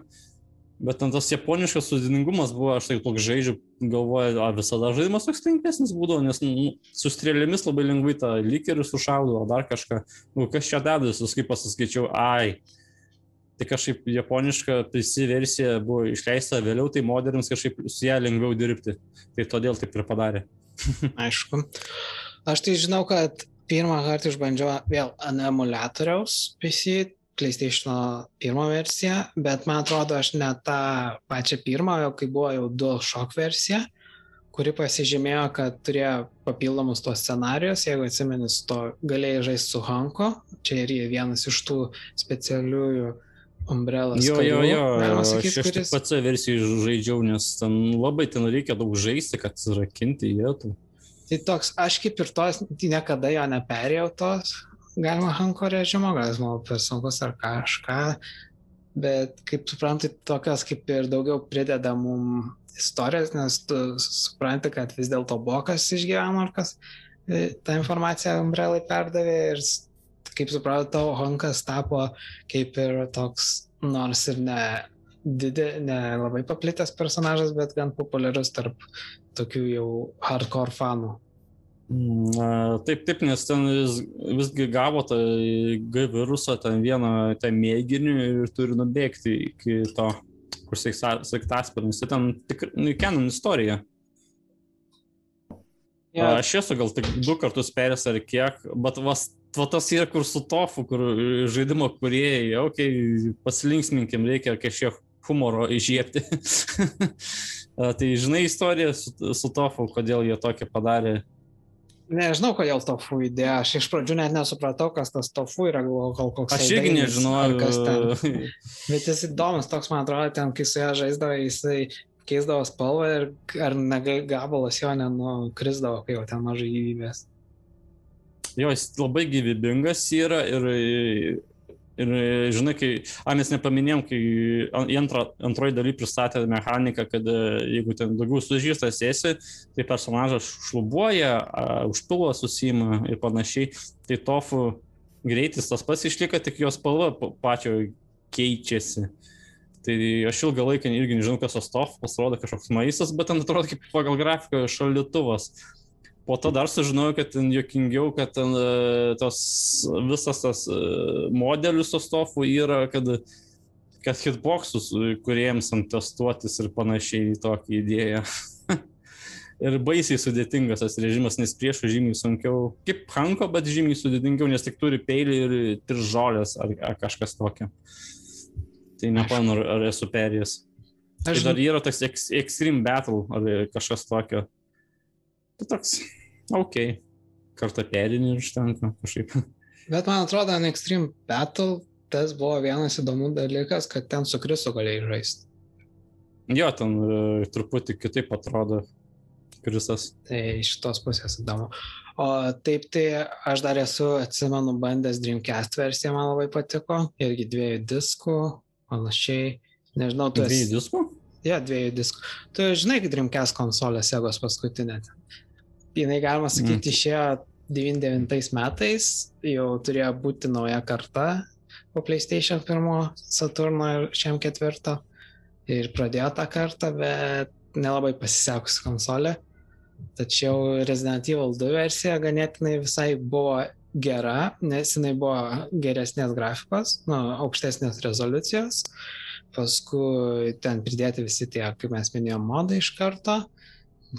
bet ten tas japoniškas sudėtingumas buvo, aš tai toks žaidžiu, galvoju, a visada žaidimas toks lengvesnis būdavo, nes nu, su strėlėmis labai lengvai tą lygerį sušaudavo, ar dar kažką, nu, kas čia dedasi, kaip pasiskaičiau, ai. Tai kažkaip japoniška PC versija buvo išleista vėliau, tai moderns kažkaip su ją lengviau dirbti. Tai todėl taip ir padarė. Aišku. Aš tai žinau, kad pirmą kartą išbandžiau vėl ant emulatoriaus PC, PlayStation pirmą versiją, bet man atrodo, aš ne tą pačią pirmą, jau kai buvo jau DualShock versija, kuri pasižymėjo, kad turėjo papildomus tos scenarius, jeigu atsimenis, to galėjai žaisti su Hanko, čia ir vienas iš tų specialiųjų Umbrellas. Jo, jo, jo, sakyti, aš kuris... pats versijų žaidžiau, nes ten labai ten reikia daug žaisti, kad rakinti jėtų. Tai toks, aš kaip ir tos, tai niekada jo neperėjau tos, galima Hanko režimo, gal jis man per sunkus ar kažką, bet kaip suprantu, tokios kaip ir daugiau prideda mum istorijas, nes tu supranti, kad vis dėlto buvo kas išgyveno ar kas tą informaciją Umbrelai perdavė ir kaip supratau, Honkas tapo kaip ir toks, nors ir ne, didė, ne labai paplitęs personažas, bet gan populiarus tarp tokių jau hardcore fanų. Mm, taip, taip, nes ten vis, visgi gavo tą G virusą, ten vieną tą mėginį ir turi nubėgti iki to, kur saiktasparnis. Tai ten tik nu, kenon istorija. Ja. Aš esu gal tik du kartus perės ar kiek, bet vas, va tas yra kur su tofu, kur žaidimo kuriejai, okei, okay, pasilinksminkim, reikia kažkiek humoro įžiepti. tai žinai istoriją su, su tofu, kodėl jie tokį padarė? Nežinau, kodėl tofu idėja. Aš iš pradžių net nesupratau, kas tas tofu yra, gal koks. Aš irgi nežinojau. Bet jis įdomus, toks man atrodo, ten, kai su ją žaisdavo, jisai keisdavo spalvą ir ar gabalas jo nenukrisdavo, kai jau ten mažai gyvybės. Jo, jis labai gyvybingas yra ir Ir žinai, kai, a, mes nepaminėjom, kai antra, antroji daly pristatė mechaniką, kad e, jeigu ten daugiau sužystas esi, tai personažas šlubuoja, užpilvo susima ir panašiai. Tai tofu greitis tas pats išlieka, tik jos spalva pačio keičiasi. Tai aš ilgą laiką irgi nežinau, kas tas tofu, pasirodo kažkoks maistas, bet ten atrodo kaip pagal grafiką šaldytuvas. Po to dar sužinojau, kad ten jokingiau, kad ten e, tos visas tas e, modelis tos tofų yra, kad, kad hitboxus kuriems ant testuotis ir panašiai į tokią idėją. ir baisiai sudėtingas tas režimas, nes priešų žymiai sunkiau, kaip Hanko, bet žymiai sudėtingiau, nes tik turi peilį ir tris žolės ar, ar kažkas tokio. Tai nepamenu, ar, ar esu perėjęs. Tai Aš dar yra toks ex, Extreme Battle ar kažkas tokio. Tai toks, ok, kartą perinį ir užtenka kažkaip. Bet man atrodo, ant Extreme Battle tas buvo vienas įdomus dalykas, kad ten su Krisu galėjai žaisti. Jo, ten e, truputį kitaip atrodo Krisas. Tai iš tos pusės įdomu. O taip tai aš dar esu, atsimenu, bandęs Dreamcast versiją, man labai patiko. Irgi dviejų diskų, panašiai. Nežinau, tu Dviejų esi. diskų? Ja, dviejų diskų. Tu žinai, kad Dreamcast konsolė Segos paskutinė. Jinai, galima sakyti, Mm. išėjo 99 metais, jau turėjo būti nauja karta po PlayStation 1, Saturno ir šiam ketvirto. Ir pradėjo tą kartą, bet nelabai pasisekusi konsolė. Tačiau Resident Evil 2 versija ganėtinai visai buvo gera, nes jinai buvo geresnės grafikos, nu, aukštesnės rezoliucijos. Paskui ten pridėti visi tie, kaip mes minėjome, modai iš karto.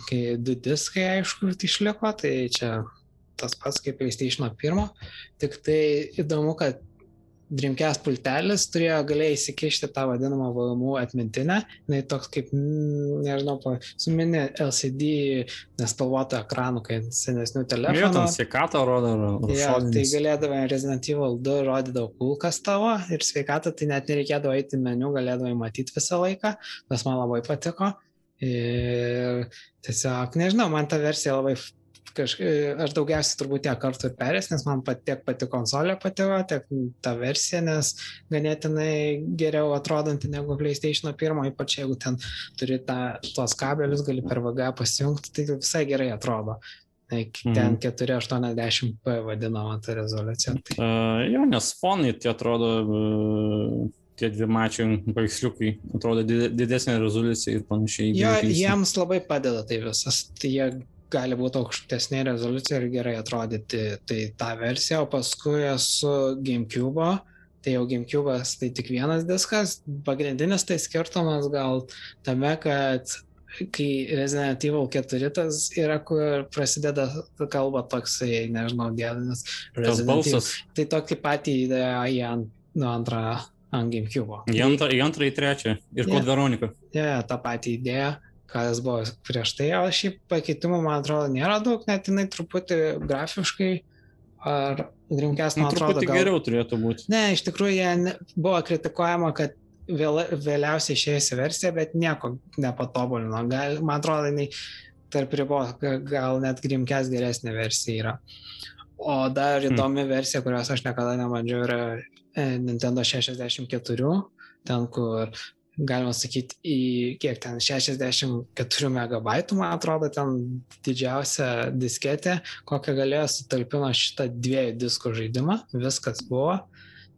Kai du diskai, aišku, išliko, tai čia tas pats kaip PlayStation 1. Tik tai įdomu, kad Dreamcast pultelis turėjo galėjai įsikišti tą vadinamą VMU atmintinę, jinai toks kaip, nežinau, su mini LCD nespalvoto ekranu, kai senesnių telefonų. ten sveikatą rodo. ar Ja, tai galėdavai Resident Evil 2 rodydavo kulkas tavo ir sveikatą, tai net nereikėdavo eiti meniu, galėdavai matyti visą laiką, tas man labai patiko. Ir tiesiog, nežinau, man ta versija labai kažkaip, aš daugiausiai turbūt tiek kartų ir perės, nes man pat, tiek pati konsolė patiko, tiek ta versija, nes ganėtinai geriau atrodanti negu PlayStation 1, ypač jeigu ten turi tą, tuos kabelius, gali per VG pasijungti, tai visai gerai atrodo. Tai Ten 480p vadinama ta rezoliucija. Tai, Uh, jo, nes fonai tie atrodo, uh, tie dvi mačiai paveiksliukai atrodo dide- didesnė rezoliucija ir panašiai. jo, jiems labai padeda tai visas. Tai jie gali būti aukštesnė rezoliucija ir gerai atrodyti. Tai tą versiją, o paskui esu GameCube. Tai jau GameCube'as tai tik vienas diskas. Pagrindinis tai skirtumas gal tame, kad kai Resident Evil 4 tas yra, kur prasideda kalba toksai, nežinau, gėdinas. Tas balsas Tai tokį patį įdėjo į nu, antrą ant GameCube. į antrą, į antrą, į trečią. Ir Jo. kod Veronika. Ja, tą patį idėją, kas buvo prieš tai, o šiaip pakeitimų, man atrodo, nėra daug, net jinai truputį grafiškai ar Dreamcast, Nu, man atrodo, gal... geriau turėtų būti. Ne, iš tikrųjų, jie ne- buvo kritikuojama, kad vėl, vėliausiai išėjusi versija, bet nieko nepatobulino. Gal, man atrodo, jinai tarp ribos, ga- gal net Dreamcast geresnė versija yra. O dar įdomi versija, kurios aš niekada nemandžiau, yra Nintendo 64, ten kur galima sakyti, į kiek ten 64 megabaitų, man atrodo, ten didžiausia disketė, kokią galėjo sutalpino šitą dviejų diskų žaidimą, viskas buvo.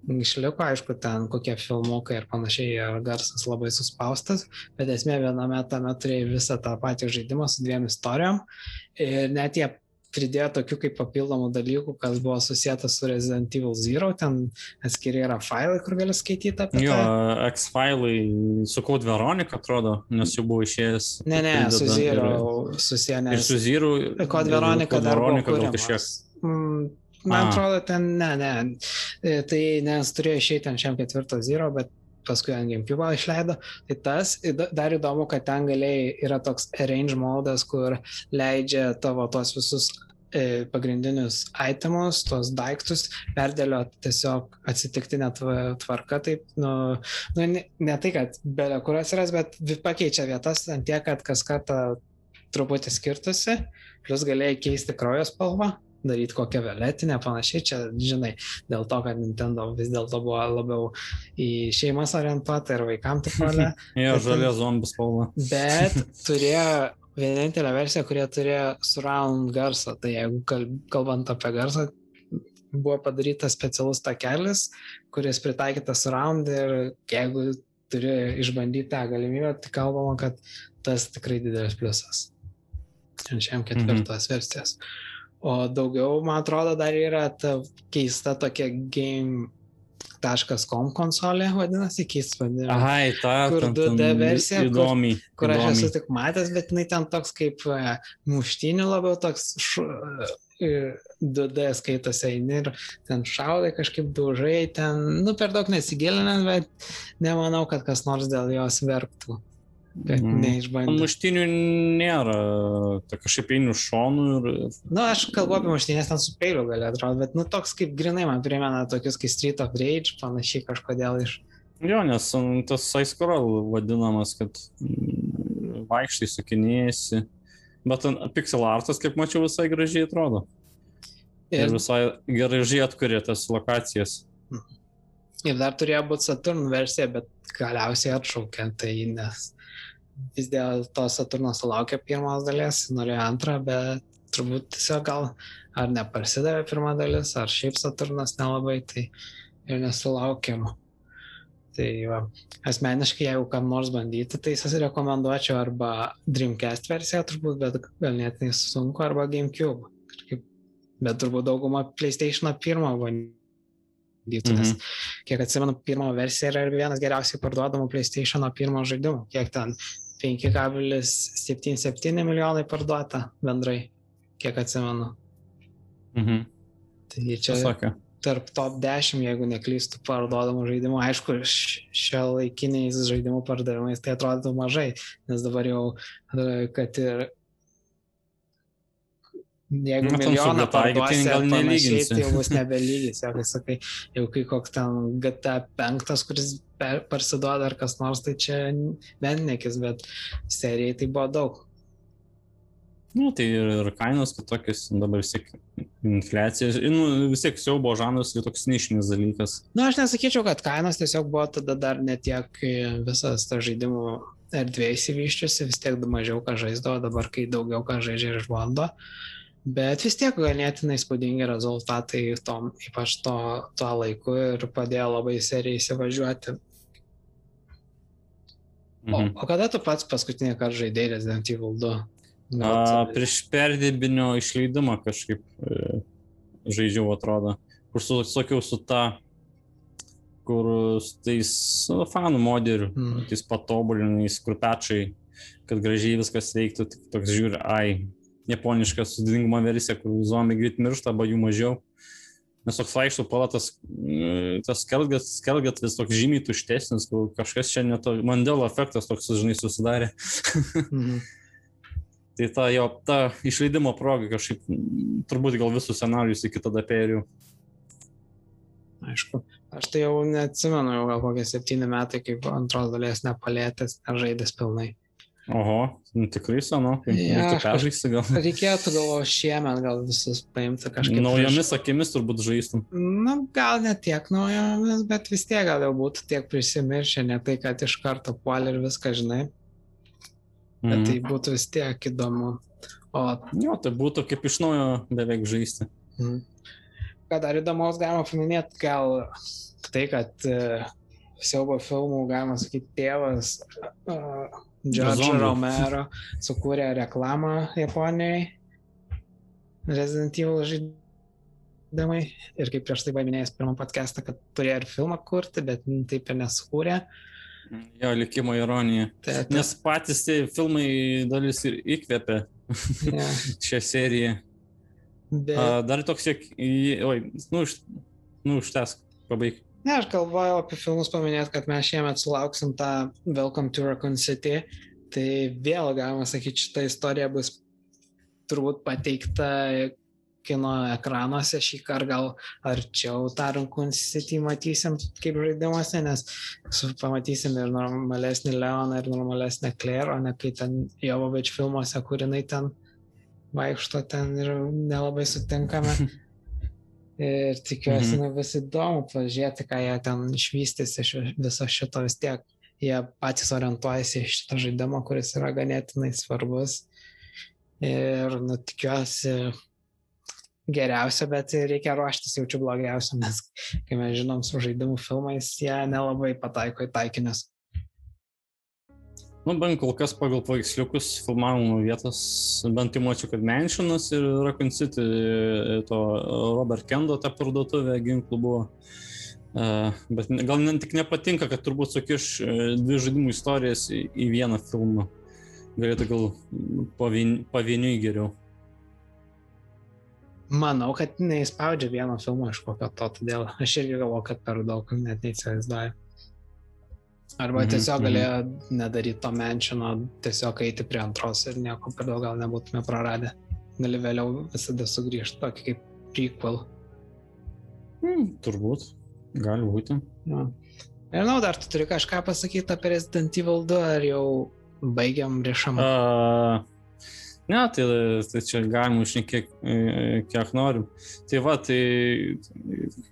Išliko, aišku, ten kokie filmukai ir panašiai, ir garsas labai suspaustas, bet esmė viename tame turėjo visą tą patį žaidimą su dviem istorijom. Ir net jie pridėjo tokių kaip papildomų dalykų, kas buvo susijęta su Resident Evil Zero, ten atskiri yra failai, kur gali skaityti apie Jo, tai. X-failai su kod Veronika atrodo, nes jau buvo išėjęs. Ne, ne, su Prideda Zero ir- susiję, Ir nes su Zero. Ir Code dar buvo Veronica gal kuriamas. kažkiek. Mm, Man A. atrodo, ten, ne, ne. E, Tai nes turėjo išeiti ant šiam ketvirto Zero, bet paskui ant GameCube išleido. Tai tas dar įdomu, kad ten galėjai yra toks arrange modas, kur leidžia tavo tos visus pagrindinius itemus, tos daiktus perdėliot tiesiog atsitiktinę tva- tvarką, taip, nu, nu ne, ne tai, kad belė kur atsiras, bet pakeičia vietas ant tiek, kad kas kartą truputį skirtusi, plus galėjai keisti kraujo spalvą, daryti kokią violetinę, panašiai, čia, žinai, dėl to, kad Nintendo vis dėlto buvo labiau į šeimas orientuota ir vaikam tik valia, Jo, žalė zombis spalva. bet turėjo vienintelę versiją, kurie turėjo surround garsą, tai jeigu kalb- kalbant apie garsą, buvo padarytas specialus takelis, kuris pritaikytas surround ir jeigu turi išbandyti tą galimybę, tai kalbama, kad tas tikrai didelis pliusas. Šiam ketvirtos mhm. versijos. O daugiau, man atrodo, dar yra ta keista tokia game.com konsolė, vadinasi, keistas vadinimas. Ai, ta. Kur ten- 2D ten versija, kur- Įdomiai. kur aš esu tik matęs, bet jinai ten toks kaip e, muštinių labiau toks e, 2D skaitosi eini ir ten šaudai kažkaip daužai, ten, nu, per daug nesigilinant, bet nemanau, kad kas nors dėl jos verktų. Mhm. neišbandė. Muštinių nėra, tai kažkaip einu šonu ir... Na, nu, aš kalbu apie muštinės ten su peiliu gali atrodo, bet, nu, toks kaip grinai man primena tokius kaip Street of Rage, panašiai kažkodėl iš. Jo, nes tas Saiskoral vadinamas, kad vaikštai sukinėjasi. Bet ten pixel artas, kaip mačiau, visai gražiai atrodo. Ir Ir, visai gražiai atkuria tas lokacijas. ir dar turėjo būti Saturn versija, bet galiausiai atšaukė tai, nes vis dėlto Saturnas sulaukė pirmos dalies, norėjo antrą, bet turbūt tiesiog gal ar neparsidavė pirmą dalis, ar šiaip Saturnas nelabai, tai ir nesulaukėm. Tai va, asmeniškai, jeigu kam nors bandyti, tai rekomenduočiau arba Dreamcast versiją turbūt, bet ganėtinai sunku, arba GameCube. Kažkaip, bet turbūt dauguma PlayStation 1 bandytų, nes Mhm. kiek atsimenu, pirmo versija yra vienas geriausiai parduodamų PlayStation 1 žaidimų. Kiek ten 5,77 milijonai parduota bendrai, kiek atsimenu. Mhm. Tai čia Pasakė. tarp top 10, jeigu neklystų, parduodamų žaidimų. Aišku, šio laikiniais žaidimų pardavimais tai atrodytų mažai, nes dabar jau, e, kad ir jeigu Na, su milijoną parduosi, gal panašiai, tai jau bus nebelygis. Jau, kai sakai, jau kai koks ten GTA 5, kuris per- parsiduoda ar kas nors, tai čia bendnekis, bet serijai tai buvo daug. Nu, tai ir, ir kainos kitokios, dabar vis tiek infliacija. Nu, vis tiek siaubo žanras tai toks nišinis dalykas. Na, aš nesakyčiau, kad kainos tiesiog buvo tada dar netiek visas tas žaidimų erdvė įsivyščiusi, vis tiek mažiau ką žaisdavo, dabar kai daugiau ką žaidžia ir išbando. Bet vis tiek ganėtinai spūdingi rezultatai tom, ypač to, tuo laiku ir padėjo labai seriai įsivažiuoti. O, Mhm. o kada tu pats paskutinį kartą žaidėjai Resident Evil 2? A, prieš perdėbinio išleidimą kažkaip e, žaidžiau, atrodo. Kur su, sakiau, su ta, kur su tais nu, fanų modeliu, Mm. tais patobulinais, kur pečiai, kad gražiai viskas veiktų, tik toks žiūri, ai, japoniška sudėtinguma versija, kur zombiai greit miršta, arba jų mažiau. Nes toks vaikštų palatas, mm, tas skelgas, skelgatvis toks žymiai tuštesnis, kur kažkas čia neto, Mandela efektas toks, žinai, susidarė. Mhm. Tai ta jo, ta išleidimo proga kažkaip, turbūt gal visus scenarius iki tada perėjau. Aišku. Aš tai jau neatsimenu, jau gal kokie septyni metai, kaip antros dalies nepalėtęs, nežaidęs pilnai. Oho, nu, tikrai senokai. Ja, tu peržaisi gal. Reikėtų galvo šiemet gal visus paimti kažkaip. Naujomis akimis turbūt žaistum. Na, gal ne tiek naujomis, bet vis tiek gal jau būtų tiek prisimiršę, ne tai, kad iš karto puolė ir viską žinai, bet Mhm. tai būtų vis tiek įdomu. O Jo, tai būtų kaip iš naujo beveik žaisti. mm, ką dar įdomaus galima paminėti, gal tai, kad uh, siaubo filmų, galima sakyti, tėvas uh, George. Romero sukūrė reklamą Japonijai Resident Evil žaidimai. Ir kaip prieš tai buvo minėjęs pirmą podcastą, kad turėjo ir filmą kurti, bet taip ir nesukūrė. Jo, likimo ironija. Tai, tai, Nes patys tie filmai dalis ir įkvėpė ja, šią seriją. bet, A, dar toks, kiek... Oi, nu, už, nu užtesk, pabaig. Ne, aš galvojau apie filmus paminėti, kad mes šiemet sulauksim tą Welcome to Raccoon City. Tai vėl galima sakyti, šita istorija bus turbūt pateikta kino ekranuose šį kartą gal arčiau tą Raccoon City matysim kaip žaidimuose, nes pamatysim ir normalesnį Leoną, ir normalesnę Claire, o ne kai ten Jovovič filmuose, kur jinai ten vaikšto ten ir nelabai sutinkame. Ir tikiuosi, Mhm. mhm. bus įdomu pažiūrėti, ką jie ten išvystys iš viso šito vis tiek. Jie patys orientuojasi į šitą žaidimą, kuris yra ganėtinai svarbus. Ir, nu, tikiuosi geriausia, bet reikia ruoštis jaučiu blogiausia, nes, kai mes žinom, su žaidimų filmais jie nelabai pataiko į taikinius. Nu, bent kol kas pagal paveiksliukus filmavimo vietos, bent jau mačiau, kad Mansionas ir Raccoon City, e, to Robert Kendo ta parduotuvė ginklų buvo. Uh, bet gal man tik nepatinka, kad turbūt sukiš e, dvi žaidimų istorijas į, į vieną filmą. Galėtų gal pavien, pavieniui geriau. Manau, kad neįspaudžia vieno filmo iš kokio to, todėl aš irgi galvoju, kad per daug net neįsivaizduoju. Arba Mhm, tiesiog mhm. galėjo nedaryti to menšino, tiesiog eiti prie antros ir nieko per daug gal nebūtume praradę. Gali vėliau visada sugrįžti tokį kaip prequel. Hmm, turbūt. Gali būti. Nu. Nežinau, dar tu turi kažką pasakyti apie Resident Evil 2, ar jau baigiam rišam? A, ne, tai, tai čia galima išnekėti kiek, kiek norim. Tai va, tai,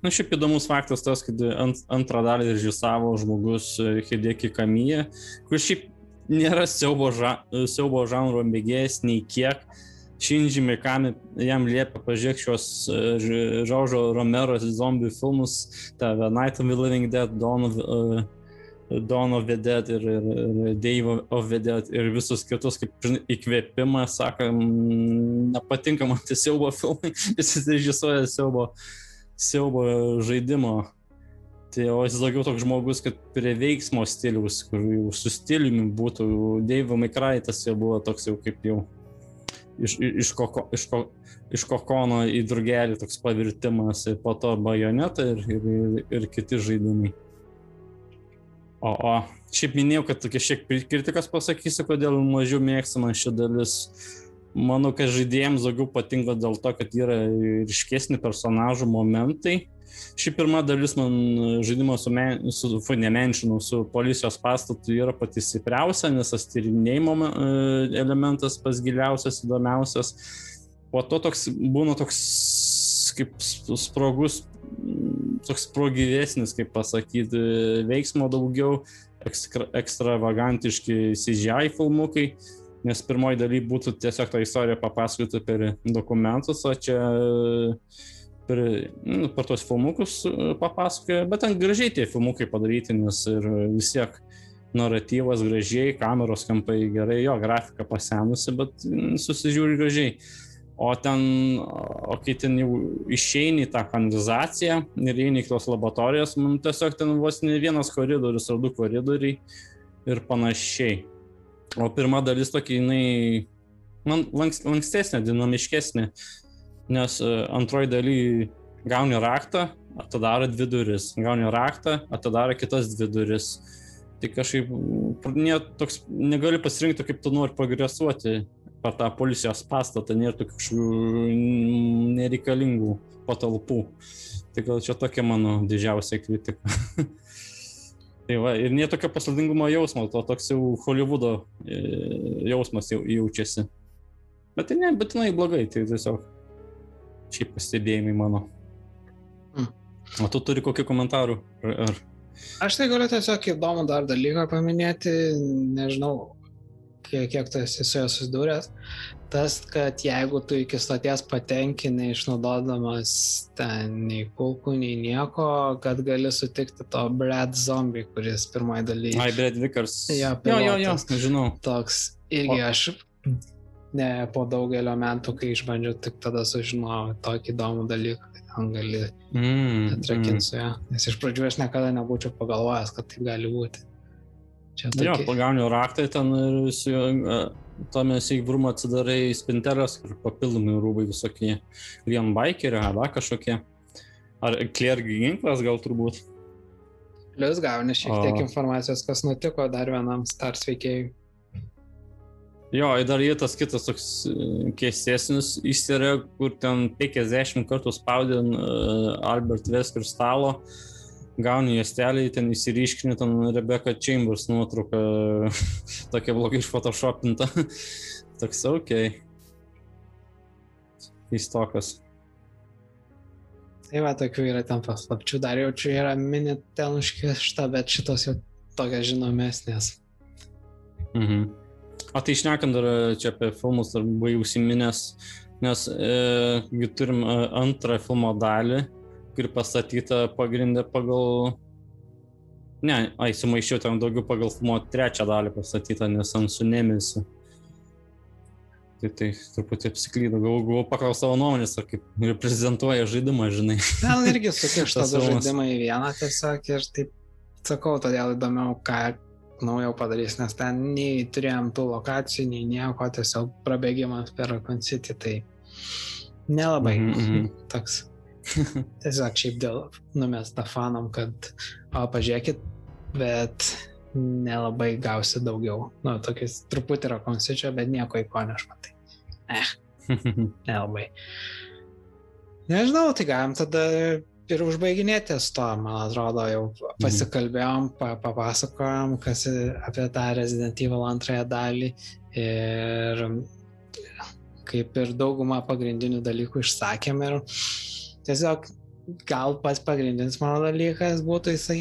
na, šiaip įdomus faktas tas, kad ant, antrą dalį režisavo žmogus e, Hideki Kamija, kuris šiaip nėra siaubo, ža, siaubo žanro mėgėjas nei kiek. Shinji Mikami jam liepia pažiūrėti šios Žaužo Romero zombių filmus, tą Night of the Living Dead, Dawn of, uh, The Dead ir, ir, the Dead ir visus kitus kaip žinai, įkvėpimą, sako, nepatinka man tie siaubo filmai, jis režisuoja siaubo, siaubo žaidimo. Tai o jis daugiau toks žmogus, kad prie veiksmo stiliaus, kur jau su stiliumi būtų, Dave Mikraitas jau buvo toks jau kaip jau iš, iš, koko, iš, ko, iš kokono į drugelį toks pavirtimas ir po to bajonetą ir, ir, ir, ir kiti žaidimai. O, o šiaip minėjau, kad tokia šiek tiek kritikas pasakysiu, kodėl mažiau mėgstama ši dalis. Manau, kad žaidėjams daugiau patinka dėl to, kad yra ryškesni personažų momentai. Ši pirma dalis man žaidimo su, men, su fu, nemenšinu, su policijos pastatu yra pati stipriausia, nes tas tyrinėjimo e, elementas pas giliausias, įdomiausias. Po to toks būna toks kaip sprogus, toks sprogyvesnis, kaip pasakyti, veiksmo daugiau, ekstra, ekstravagantiški CGI filmukai, nes pirmoji daly būtų tiesiog tą istoriją papasakoti per dokumentus, o čia per, nu, per tos filmukus papasakoja, bet ten gražiai tie filmukai padaryti, nes ir vis tiek naratyvas gražiai, kameros kampai gerai, jo grafika pasenusi, bet susižiūri gražiai. O ten, o kai ten jau išeini į tą kanalizaciją ir eini į tos laboratorijas, man tiesiog ten vos ne vienas koridorius ar du koridoriai ir panašiai. O pirma dalis tokia, jinai man lanks, lankstesnė, dinamiškesnė, nes antroji daly gauni raktą, atidaro dvi duris, gauni raktą, atidaro kitas dvi duris. Tai kažkaip ne, toks, negali pasirinkti, kaip tu nori progresuoti per tą policijos pastatą, nėra tokių kažkokių nereikalingų patalpų. Tai gal čia tokia mano didžiausia kritika. tai va, ir nėra tokio paslaptingumo jausmo, to toks jau Hollywoodo jausmas jau jaučiasi. Bet tai nebūtinai blogai, tai tiesiog šiaip pastebėjimai mano. Mm. O tu turi kokių komentarų? Ar, ar... Aš tai galiu tiesiog įdomų dar dalyką paminėti, nežinau, kiek, kiek tu esi su juo susidūręs. Tas, kad jeigu tu iki stoties patenki neišnaudodamas ten nei kulkų, nei nieko, kad gali sutikti to Brad Zombie, kuris pirmoji dalyje. Ai, Brad Vickers. Jo, jo, jo, jo, žinau. Toks irgi O- aš ne po daugelio metų, kai išbandžiau, tik tada sužinojau tokį įdomų dalyką, kad ten gali Mm, atrakinti su ją. Nes iš pradžių aš niekada nebūčiau pagalvojęs, kad taip gali būti. Čia Jo, tokie... pagauni raktą ten ir juo, e, tuomet įgrumą atsidarai spinteles ir papildomi rūbai visokie. Vien bikerio, ar dar kažkokie. Ar kliergi ginklas gal turbūt. Plius gauni šiek O. tiek informacijos, kas nutiko dar vienam Stars veikėjui. Jo, ir dar yra tas kitas toks e, keistesnis įsirė, kur ten 50 kartų spaudė e, Albert Wesker stalo, gauni juostelį, ten įsiriškini, ten Rebecca Chambers nuotrauka, tokia blogai išphotoshopinta. toks, ok. Keistokas. Tai va, tokių yra ten paslapčių, dar jaučiu yra mini ten užkišta, bet šitos jau tokios žinomesnės. Mhm. O tai išnekant dar e, čia apie filmus, dar buvai užsiminęs, nes e, turim e, antrą filmo dalį, kuri pastatyta pagrindę pagal... Ne, ai, sumaišiau ten daugiau pagal filmo trečią dalį pastatyta, nes ant su nemėsi. Tai tai truputį apsiklydau, gal gavau paklausti savo nuomonės, ar kaip reprezentuoja žaidimą, žinai. Ten irgi sukišta du žaidimai į vieną tiesiog ir taip sakau, todėl įdomiau, ką naujo padarys, nes ten nei turėjom tų lokacijų, nei nieko, tiesiog prabėgimas per Raccoon City, tai nelabai Mhm, mhm. toks. Tiesiog šiaip dėl numesta fanam, kad, o pažiūrėkit, bet nelabai gausi daugiau. Nu, tokis truputį yra konsičio, bet nieko ikoniško. Tai. Eh, nelabai. Nežinau, tai galim tada ir užbaiginėti su to, man atrodo, jau pasikalbėjom, pa, papasakojom, kas apie tą Resident Evil antrąją dalį ir kaip ir daugumą pagrindinių dalykų išsakėm ir tiesiog gal pats pagrindinis mano dalykas būtų, jisai,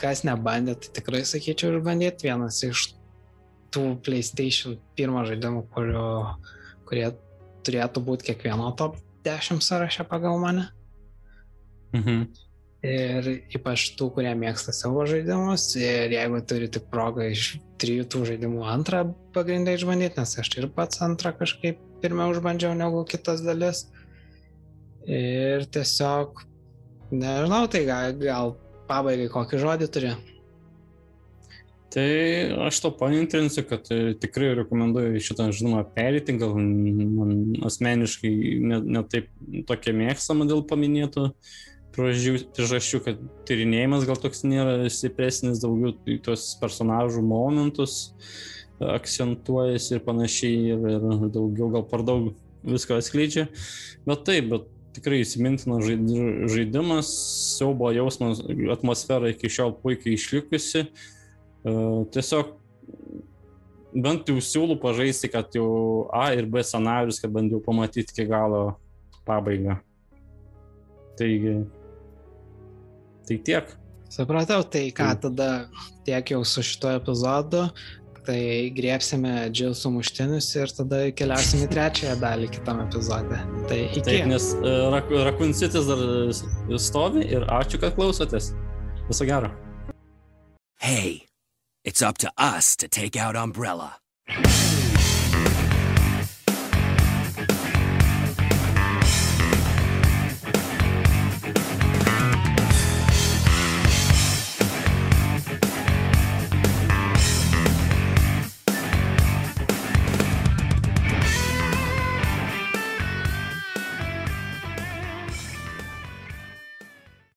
kas nebandė, tai tikrai sakyčiau išbandyti vienas iš tų PlayStation pirmo žaidimų, kurio, kurie turėtų būti kiekvieno top 10 sąraše pagal mane. Mhm. Ir ypač tų, kurie mėgsta savo žaidimus. Ir jeigu turi tik progą iš trijų tų žaidimų antrą pagrindą išbandyti, nes aš ir pats antrą kažkaip pirmiau užbandžiau negu kitas dalis. Ir tiesiog, nežinau, tai gal, gal pabaigai kokį žodį turi. Tai aš to panintrinsiu, kad e, tikrai rekomenduoju šitą, žinoma, perėti, gal man asmeniškai netaip ne tokia mėgstama dėl paminėtų priežasčių, kad tyrinėjimas gal toks nėra stipresnis, daugiau tos personažų momentus akcentuojasi ir panašiai, ir, ir daugiau gal per daug visko atskleidžia. Bet taip, bet tikrai įsimintinas žaidimas, siaubo jausmas, atmosfera iki šiol puikiai išlikusi. Tiesiog bent jau siūlau pažaisti, kad jau A ir B scenarius, kad bent jau pamatyti iki galo pabaigą. Taigi, tai tiek. Supratau, tai ką tada tiek jau su šituo epizodu, tai griepsime džilsų muštinius ir tada keliausime į trečiąją dalį kitam epizode. Tai iki. Taip, nes uh, Rakun Cities dar stovi ir ačiū, kad klausotės. Viso gero. Hey. It's up to us to take out Umbrella.